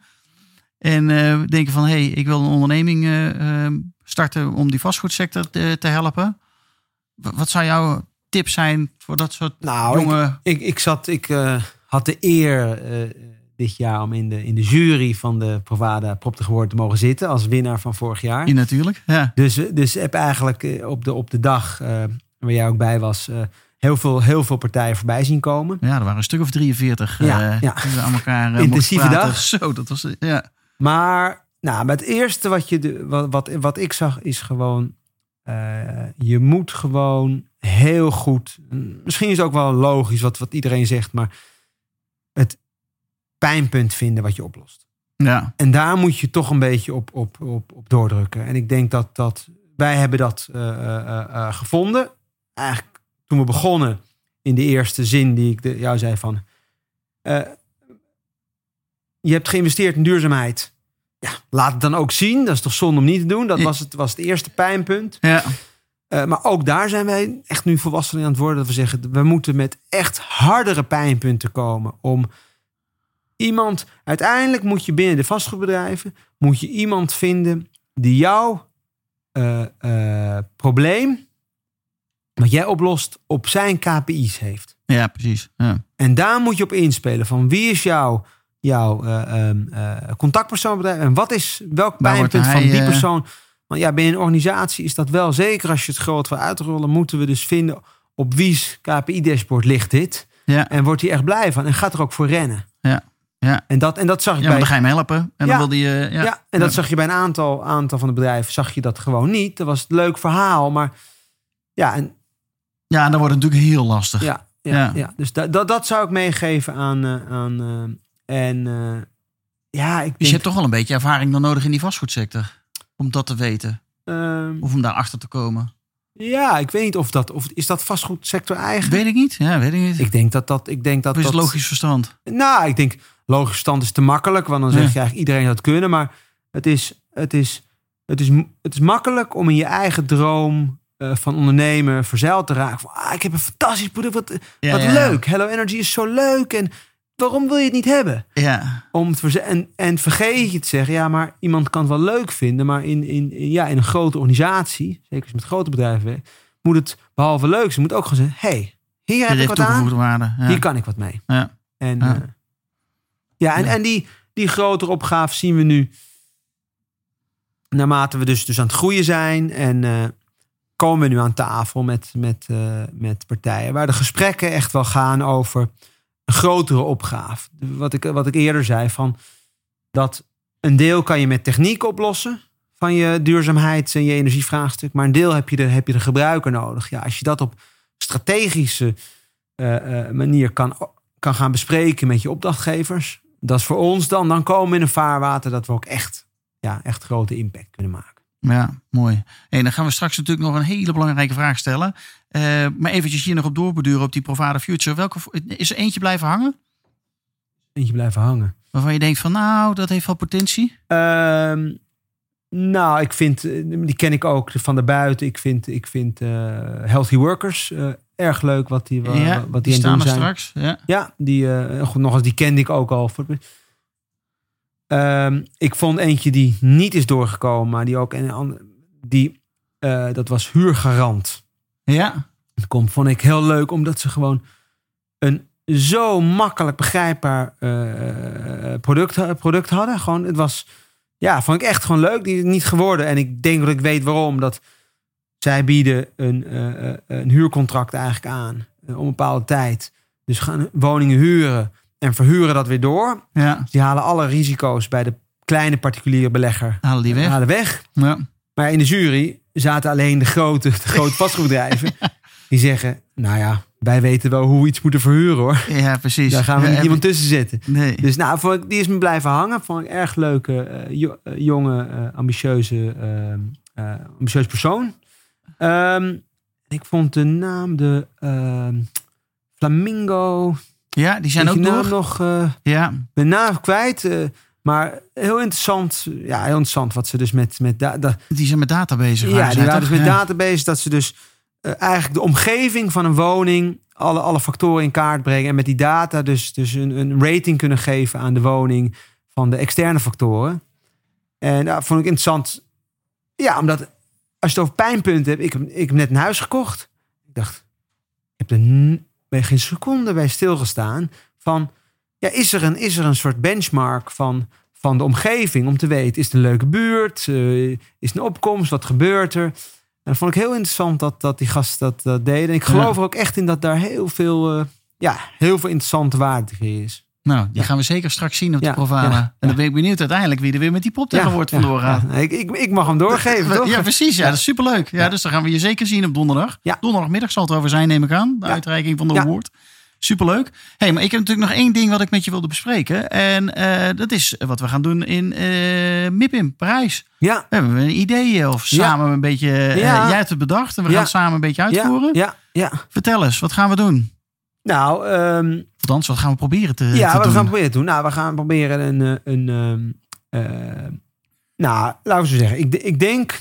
en denken van hé, hey, ik wil een onderneming eh, eh, starten om die vastgoedsector te, te helpen. Wa- Wat zou jouw tip zijn voor dat soort nou, ik, jonge... ik, ik zat, ik had de eer dit jaar om in de, in de jury van de Provada Prop Geworden te mogen zitten als winnaar van vorig jaar. Ja, natuurlijk. Ja. Dus, dus heb eigenlijk eh, op de, op de dag eh, waar jij ook bij was, eh, heel, veel, heel veel partijen voorbij zien komen. ja, er waren een stuk of 43 Ja, we aan elkaar Intensieve dag. Zo, dat was... Ja, Maar, nou, maar het eerste wat, je de, wat, wat, wat ik zag is gewoon, je moet gewoon heel goed, misschien is het ook wel logisch wat, wat iedereen zegt, maar het pijnpunt vinden wat je oplost. ja, En daar moet je toch een beetje op, op, op, op doordrukken. En ik denk dat, dat wij hebben dat eh, eh, eh, gevonden. Eigenlijk toen we begonnen in de eerste zin die ik de, jou zei van... je hebt geïnvesteerd in duurzaamheid. Ja, laat het dan ook zien. Dat is toch zonde om niet te doen. Dat was het, was het eerste pijnpunt. ja, maar ook daar zijn wij echt nu volwassen aan het worden. Dat we zeggen, we moeten met echt hardere pijnpunten komen. Om iemand, uiteindelijk moet je binnen de vastgoedbedrijven, moet je iemand vinden die jouw eh, eh, probleem, wat jij oplost, op zijn KPI's heeft. ja, precies. Ja. En daar moet je op inspelen. Van wie is jouw, jouw eh, ehm, eh, contactpersoon bedrijf en wat is welk pijnpunt van die persoon? Want ja, binnen een organisatie is dat wel zeker als je het groot wil uitrollen, moeten we dus vinden op wie's KPI-dashboard ligt dit. Ja. En wordt hij echt blij van en gaat er ook voor rennen. Ja. Ja. En dat, en dat zag ik Ja, bij. dan ga je hem helpen. En Ja. dan wil die... eh, ja. ja. en dat zag je bij een aantal, aantal van de bedrijven, zag je dat gewoon niet. Dat was het leuk verhaal, maar ja, en, ja, en dan wordt het natuurlijk heel lastig. ja, ja, Ja. dus dat, dat, dat zou ik meegeven aan. eh, aan eh, en ja, ik Dus je hebt toch wel een beetje ervaring dan nodig in die vastgoedsector. Om dat te weten. ehm, Of om daarachter te komen. Ja, ik weet niet of dat of is dat vastgoedsector eigen. Weet ik niet. Ja, weet ik niet. Ik denk dat dat, ik denk dat of is dat, logisch verstand? Nou, ik denk logisch verstand is te makkelijk, want dan zeg Ja. je eigenlijk iedereen dat kunnen. Maar het is, het is, het is, het is makkelijk om in je eigen droom eh, van ondernemer verzeild te raken. Van, ah, ik heb een fantastisch product, wat, Ja, wat ja, leuk. Hello Energy is zo leuk en waarom wil je het niet hebben? Ja. Om het en, en vergeet je te zeggen, ja, maar iemand kan het wel leuk vinden, maar in, in, in- ja, in een grote organisatie, zeker als je met grote bedrijven werkt, moet het behalve leuk zijn, moet ook gewoon zeggen, hey, hier heb ik wat aan. waarde. Ja. Hier kan ik wat mee. Ja. En Ja. ja en, en die, die grotere opgave zien we nu. Naarmate we dus, dus aan het groeien zijn. En, eh, komen we nu aan tafel met, met, eh, met partijen waar de gesprekken echt wel gaan over grotere opgave. Wat ik, wat ik eerder zei, van dat een deel kan je met techniek oplossen van je duurzaamheids- en je energievraagstuk, maar een deel heb je de, heb je de gebruiker nodig. Ja, als je dat op strategische eh, eh, manier kan, kan gaan bespreken met je opdrachtgevers, dat is voor ons dan, dan komen we in een vaarwater dat we ook echt, ja, echt grote impact kunnen maken. Ja, mooi. En dan gaan we straks natuurlijk nog een hele belangrijke vraag stellen. Uh, maar eventjes hier nog op doorbeduren op die Provada Future. Welke, is er eentje blijven hangen? Eentje blijven hangen. Waarvan je denkt van nou, dat heeft wel potentie? Uh, nou, ik vind, die ken ik ook van de buiten. Ik vind, ik vind uh, Healthy Workers uh, erg leuk wat die, ja, wat die, die staan er zijn. straks. Ja, Ja, die, uh, nog eens, die kende ik ook al. Um, ik vond eentje die niet is doorgekomen, maar die ook een ander, die, dat was huurgarant. Ja. Dat vond ik heel leuk, omdat ze gewoon een zo makkelijk begrijpbaar uh, product, product hadden. Gewoon, het was, ja, vond ik echt gewoon leuk. Die is niet geworden. En ik denk dat ik weet waarom. Dat zij bieden een, uh, een huurcontract eigenlijk aan om een bepaalde tijd. Dus gaan woningen huren en verhuren dat weer door. Ja. Dus die halen alle risico's bij de kleine particuliere belegger Halen die weg. halen weg. Ja. Maar in de jury zaten alleen de grote, de grote <laughs> vastgoedbedrijven. Die zeggen, nou ja, wij weten wel hoe we iets moeten verhuren hoor. ja, precies. Daar gaan we niet iemand tussen zetten. Nee. Dus nou, vond ik- die is me blijven hangen. Vond ik erg leuke, eh, eh, jonge, eh, ambitieuze, ehm, eh, ambitieus persoon. Ehm, ik vond de naam, de ehm, Flamingo. ja, die zijn ook nog. eh, Ja, de naam kwijt. Maar heel interessant. Ja, heel interessant wat ze dus met. met da, da- die zijn met data bezig. ja, die waren dus met Ja. database. Dat ze dus eh, eigenlijk de omgeving van een woning. Alle, alle factoren in kaart brengen. En met die data dus, dus een, een rating kunnen geven aan de woning. Van de externe factoren. En dat vond ik interessant. Ja, omdat als je het over pijnpunten hebt. Ik heb, ik heb net een huis gekocht. Ik dacht. Ik heb er bij geen seconde bij stilgestaan. Van. Ja, is er een, is er een soort benchmark van, van de omgeving om te weten, is het een leuke buurt? Eh, is het een opkomst? Wat gebeurt er? En dat vond ik heel interessant dat, dat die gasten dat, dat deden. En ik geloof er ook echt in dat daar heel veel, eh, ja, heel veel interessante waarde is. Nou, die gaan we zeker straks zien op de Ja, En dan ben ik benieuwd uiteindelijk wie er weer met die pop wordt vandoor gaat. Ik, ik, ik mag hem doorgeven, <laughs> toch? Ja, precies. Ja, dat is superleuk. Ja, dus dan gaan we je zeker zien op donderdag. Ja. Donderdagmiddag zal het over zijn, neem ik aan. De uitreiking van de award. Superleuk. hey, maar ik heb natuurlijk nog één ding wat ik met je wilde bespreken. En eh, dat is wat we gaan doen in eh MIP in Parijs. Ja, We hebben een idee of Ja. samen een beetje... eh, Ja. jij hebt het bedacht en we Ja. gaan het samen een beetje uitvoeren. ja, ja. Vertel eens, wat gaan we doen? Nou, ehm, Althans, wat gaan we proberen te, ja, te wat doen? gaan we proberen te doen? Nou, we gaan proberen een, eh, een, ehm, eh, nou, laten we zo zeggen. Ik, ik denk,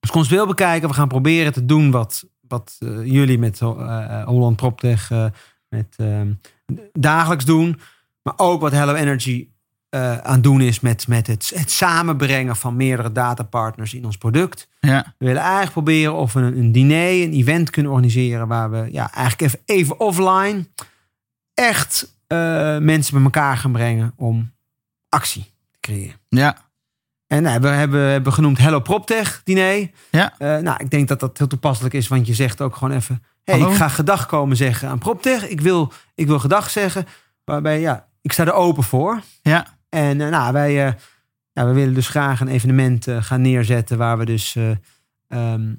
als ik ons wil bekijken, we gaan proberen te doen wat, wat eh, jullie met eh, Holland PropTech eh, met, ehm, dagelijks doen. Maar ook wat Hello Energy eh, aan het doen is met, met het, het samenbrengen van meerdere datapartners in ons product. Ja, We willen eigenlijk proberen of we een, een diner, een event kunnen organiseren waar we ja, eigenlijk even, even offline echt eh, mensen bij elkaar gaan brengen om actie te creëren. ja, En nou, we hebben, hebben genoemd Hello PropTech diner. ja. Eh, nou, ik denk dat dat heel toepasselijk is, want je zegt ook gewoon even: hey, Hallo? ik ga gedag komen zeggen aan PropTech. Ik wil, ik wil gedag zeggen, waarbij ja, ik sta er open voor. ja. En eh, nou, wij eh, ja, we willen dus graag een evenement eh, gaan neerzetten waar we dus eh, ehm,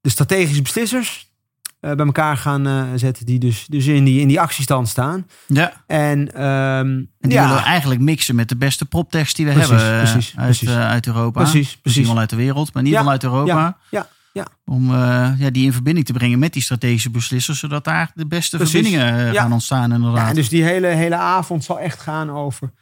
de strategische beslissers eh, bij elkaar gaan eh, zetten die dus, dus in, die, in die actiestand staan. ja. En, ehm, En die ja, willen we eigenlijk mixen met de beste proptekst die we Precies, hebben eh, precies, uit, precies. eh, uit Europa. precies, Misschien precies. wel uit de wereld, maar in ieder Ja, uit Europa. ja, ja. Om eh, ja, die in verbinding te brengen met die strategische beslissers, zodat daar de beste Precies. verbindingen eh, Ja. gaan ontstaan inderdaad. Ja, dus die hele, hele avond zal echt gaan over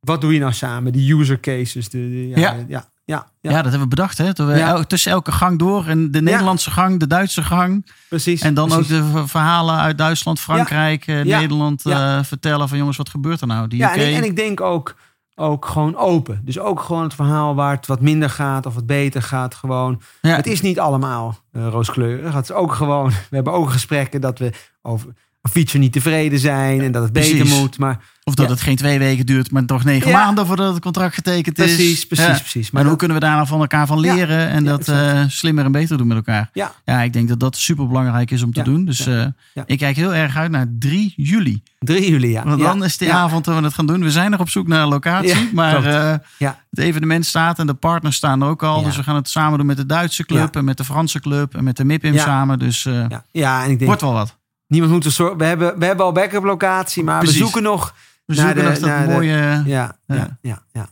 wat doe je nou samen? Die user cases. De, de- ja, Ja. Ja, ja, ja, dat hebben we bedacht. Hè? We Ja. el- tussen elke gang door. En de Nederlandse gang, de Duitse gang. precies. En dan precies. ook de verhalen uit Duitsland, Frankrijk, eh. Nederland eh, vertellen van jongens, wat gebeurt er nou? Die Ja, en ik, en ik denk ook, ook gewoon open. Dus ook gewoon het verhaal waar het wat minder gaat of wat beter gaat. Gewoon. Ja. Het is niet allemaal eh, rooskleurig. Het is ook gewoon, <laughs> we hebben ook gesprekken dat we over feature niet tevreden zijn en dat het beter Precies. moet. Maar Of dat Ja. het geen twee weken duurt, maar toch negen Ja. maanden voordat het contract getekend is. precies, precies, precies. Maar hoe kunnen we daar nou van elkaar van leren en dat eh, slimmer en beter doen met elkaar? ja, Ja, ik denk dat dat super belangrijk is om te doen. Dus eh, ik kijk heel erg uit naar 3 juli. 3 juli, ja. Want dan is de avond dat we het gaan doen. We zijn nog op zoek naar een locatie. Maar eh, het evenement staat en de partners staan er ook al. Dus we gaan het samen doen met de Duitse club en met de Franse club en met de MIPIM samen. Dus ja, en ik denk, wordt wel wat. Niemand moet zorgen. We hebben, we hebben al backup locatie, maar Precies. we zoeken nog. We zoeken de- nog dat de- mooie... Ja, ja, Ja. ja,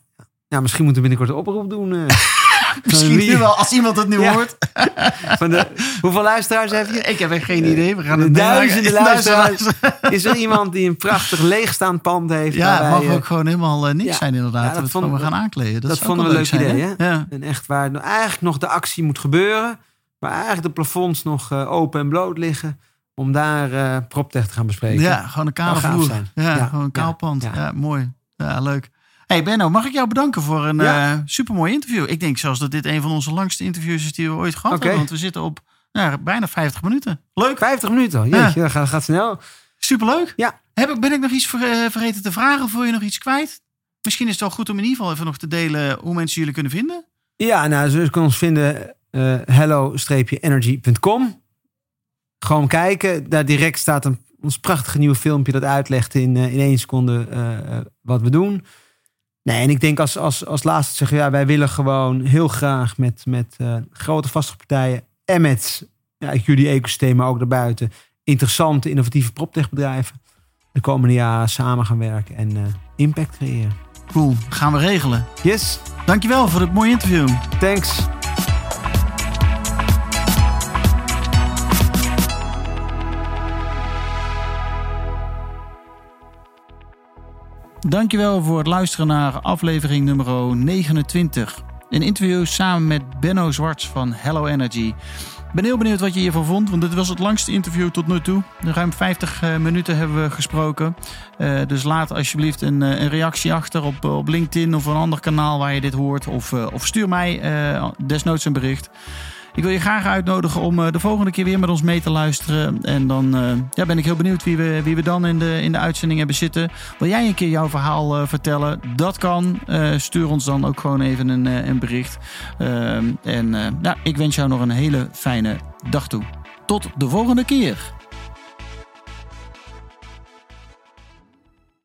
ja. misschien moeten we binnenkort een oproep doen. eh, <laughs> Misschien wie- nu wel, als iemand het nu hoort. <laughs> van de, hoeveel luisteraars heb je? Ik heb echt geen idee. We gaan het Duizenden <laughs> meemaken. luisteraars. Is er iemand die een prachtig leegstaand pand heeft? Ja, het mag eh, ook gewoon helemaal eh, niks zijn inderdaad. Dat dat we, vonden we gaan aankleden. Dat, dat vonden we een leuk idee, hè? Ja. En echt waar nou eigenlijk nog de actie moet gebeuren. Waar eigenlijk de plafonds nog eh, open en bloot liggen. Om daar eh PropTech te gaan bespreken. Ja, gewoon een kale vloer. zijn. Ja, Ja, gewoon een ja, kaal pand. Ja, ja. mooi. Ja, leuk. Hey Benno, mag ik jou bedanken voor een eh supermooi interview. Ik denk zelfs dat dit een van onze langste interviews is die we ooit gehad hebben. Want we zitten op ja, bijna 50 minuten. Leuk. 50 minuten. Jeetje, dat gaat, gaat snel. Superleuk. Ja. Heb ik, ben ik nog iets ver- eh, vergeten te vragen? Voel je nog iets kwijt? Misschien is het wel goed om in ieder geval even nog te delen hoe mensen jullie kunnen vinden. Ja, nou, ze kunnen ons vinden eh hello-energy.com. Gewoon kijken. Daar direct staat een, ons prachtige nieuwe filmpje dat uitlegt in, eh, in één seconde eh, eh, wat we doen. Nee, en ik denk als, als, als laatste zeggen, ja, wij willen gewoon heel graag met, met eh, grote vastgoedpartijen en met ja, jullie ecosysteem, maar ook daarbuiten, interessante, innovatieve proptechbedrijven de komende jaren samen gaan werken en impact creëren. Cool, gaan we regelen. Yes, Dankjewel voor het mooie interview. thanks. Dankjewel voor het luisteren naar aflevering nummer 29. Een interview samen met Benno Zwarts van Hello Energy. Ben heel benieuwd wat je hiervan vond, want dit was het langste interview tot nu toe. Ruim 50 eh, minuten hebben we gesproken. Eh, dus laat alsjeblieft een, eh, een reactie achter op, op LinkedIn of een ander kanaal waar je dit hoort. Of, of stuur mij desnoods een bericht. Ik wil je graag uitnodigen om eh, de volgende keer weer met ons mee te luisteren. En dan eh, ja, ben ik heel benieuwd wie we, wie we dan in de, in de uitzending hebben zitten. Wil jij een keer jouw verhaal eh, vertellen? Dat kan. Stuur ons dan ook gewoon even een, een bericht. Ehm, en ja, ik wens jou nog een hele fijne dag toe. Tot de volgende keer.